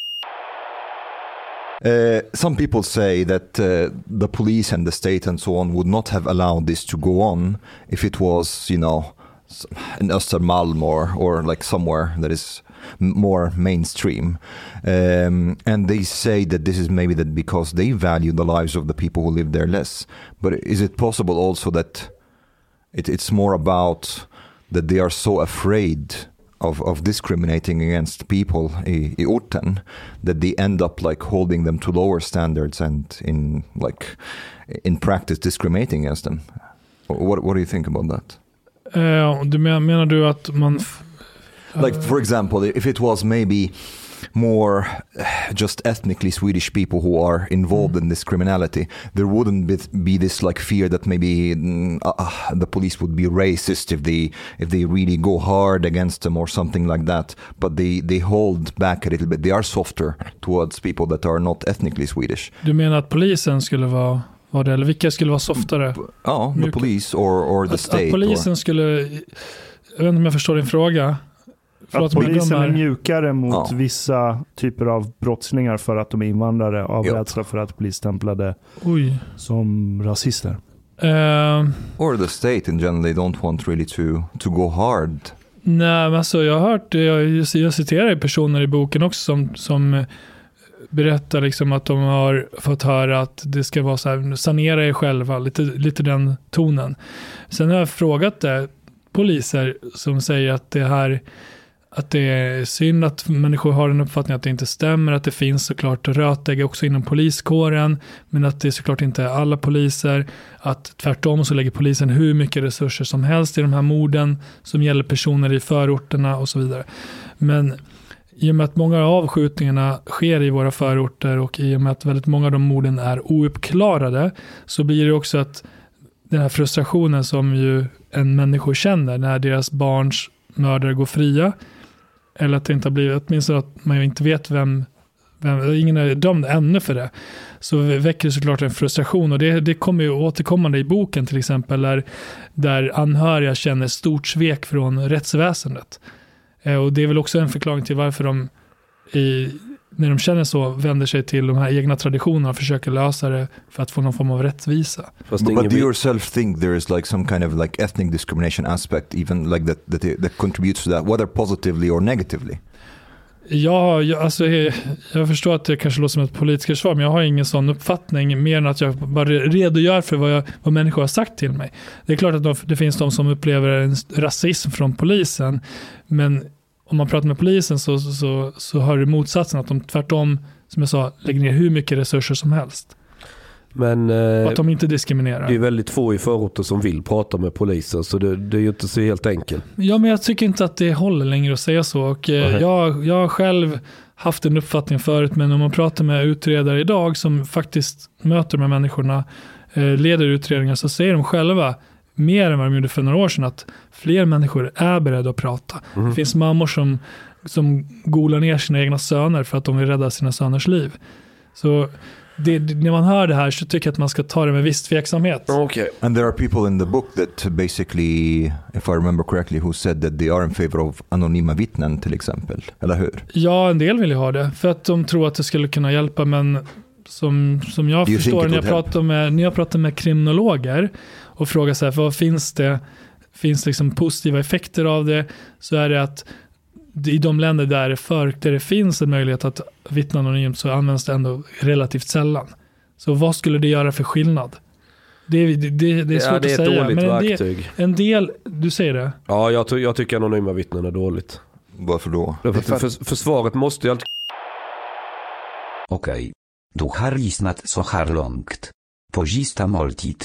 Uh, some people say that uh, the police and the state and so on would not have allowed this to go on if it was, you know, in Östermalm or, or like somewhere that is more mainstream. Um, and they say that this is maybe that because they value the lives of the people who live there less. But is it possible also that it, it's more about that they are so afraid of, of discriminating against people i, i that they end up like holding them to lower standards and in like in practice discriminating against them. What what do you think about that? Eh, du men, menar du att man... Like for example, if it was maybe more uh, just ethnically Swedish people who are involved in this criminality, there wouldn't be, be this like fear that maybe mm, uh, the police would be racist if they if they really go hard against them or something like that. But they they hold back a little bit. They are softer towards people that are not ethnically Swedish. Du menar att polisen skulle vara, vara det? Eller vilka skulle vara softare? Oh, the police or or the Att, state. att polisen skulle... Jag vet inte om jag förstår din fråga. Förlåt, Att polisen är mjukare mot Ja. vissa typer av brottslingar för att de är invandrare av Ja. rädsla för att bli stämplade Oj. som rasister. Eh, or, the state in general. They don't want really to to go hard. nej, men alltså jag har hört, jag, jag citerar ju personer i boken också som, som berättar liksom att de har fått höra att det ska vara så här, sanera er själva, lite, lite den tonen. Sen har jag frågat det, poliser som säger att det här att det är synd att människor har en uppfattning att det inte stämmer, att det finns såklart rötägg också inom poliskåren, men att det såklart inte är alla poliser, att tvärtom så lägger polisen hur mycket resurser som helst i de här morden som gäller personer i förorterna och så vidare. Men i och med att många av skjutningarna sker i våra förorter och i och med att väldigt många av de morden är ouppklarade så blir det också att den här frustrationen som ju en människa känner när deras barns mördare går fria eller att det inte har blivit, åtminstone att man inte vet vem, vem ingen är dömd ännu för det, så väcker det såklart en frustration och det, det kommer ju återkommande i boken till exempel där, där anhöriga känner stort svek från rättsväsendet. Eh, och det är väl också en förklaring till varför de i, när de känner så vänder sig till de här egna traditionerna och försöker lösa det för att få någon form av rättvisa. Fast But, do vet- yourself think there is like some kind of like ethnic discrimination aspect, even like that that, that contributes to that, whether positively or negatively? Ja, jag, alltså, eh, jag förstår att det kanske låter som ett politiskt svar, men jag har ingen sån uppfattning, mer än att jag bara redogör för vad, jag, vad människor har sagt till mig. Det är klart att de, det finns de som upplever en rasism från polisen, men om man pratar med polisen så, så, så hör du motsatsen, att de tvärtom, som jag sa, lägger ner hur mycket resurser som helst. Men eh, att de inte diskriminerar. det är väldigt få i förorten som vill prata med polisen så det, det är ju inte så helt enkelt. Ja, men jag tycker inte att det håller längre att säga så. Och, eh, Nej. jag, jag har själv haft en uppfattning förut, men om man pratar med utredare idag som faktiskt möter de här människorna, eh, leder utredningar, så säger de själva, mer än vad de gjorde för några år sedan, att fler människor är beredda att prata. Mm. Det finns mammor som, som golar ner sina egna söner för att de vill rädda sina söners liv. Så det, det, när man hör det här så tycker jag att man ska ta det med viss tveksamhet. Okej. And there are people in the book that basically, if I remember correctly, who said that they are in favor of anonyma vittnen till exempel. Eller hur? Ja, en del vill ju ha det. För att de tror att det skulle kunna hjälpa. Men som, som jag Do förstår när jag, pratar med, när jag pratar med kriminologer och frågar så här, vad finns det? Finns liksom positiva effekter av det? Så är det att i de länder där det, för, där det finns en möjlighet att vittna anonymt så används det ändå relativt sällan. Så vad skulle det göra för skillnad? Det, är- det, det, det är svårt Ja, det är att säga. Men en del, verktyg. en del, du säger det? Ja, jag, ty- jag tycker anonyma vittnen är dåligt. Varför då? Därför Det att för för, försvaret måste ju alltid... Okej. Du har lyssnat så här långt. På sista måltid.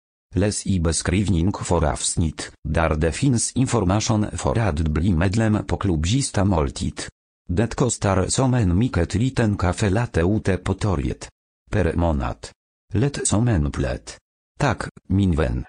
Läs i beskrivning för avsnitt, där det finns information för att bli medlem på klubbista måltid. Det kostar som en mycket liten kaffe latte ute på torget. Per månad. Lätt som en plätt. Tak, min vän.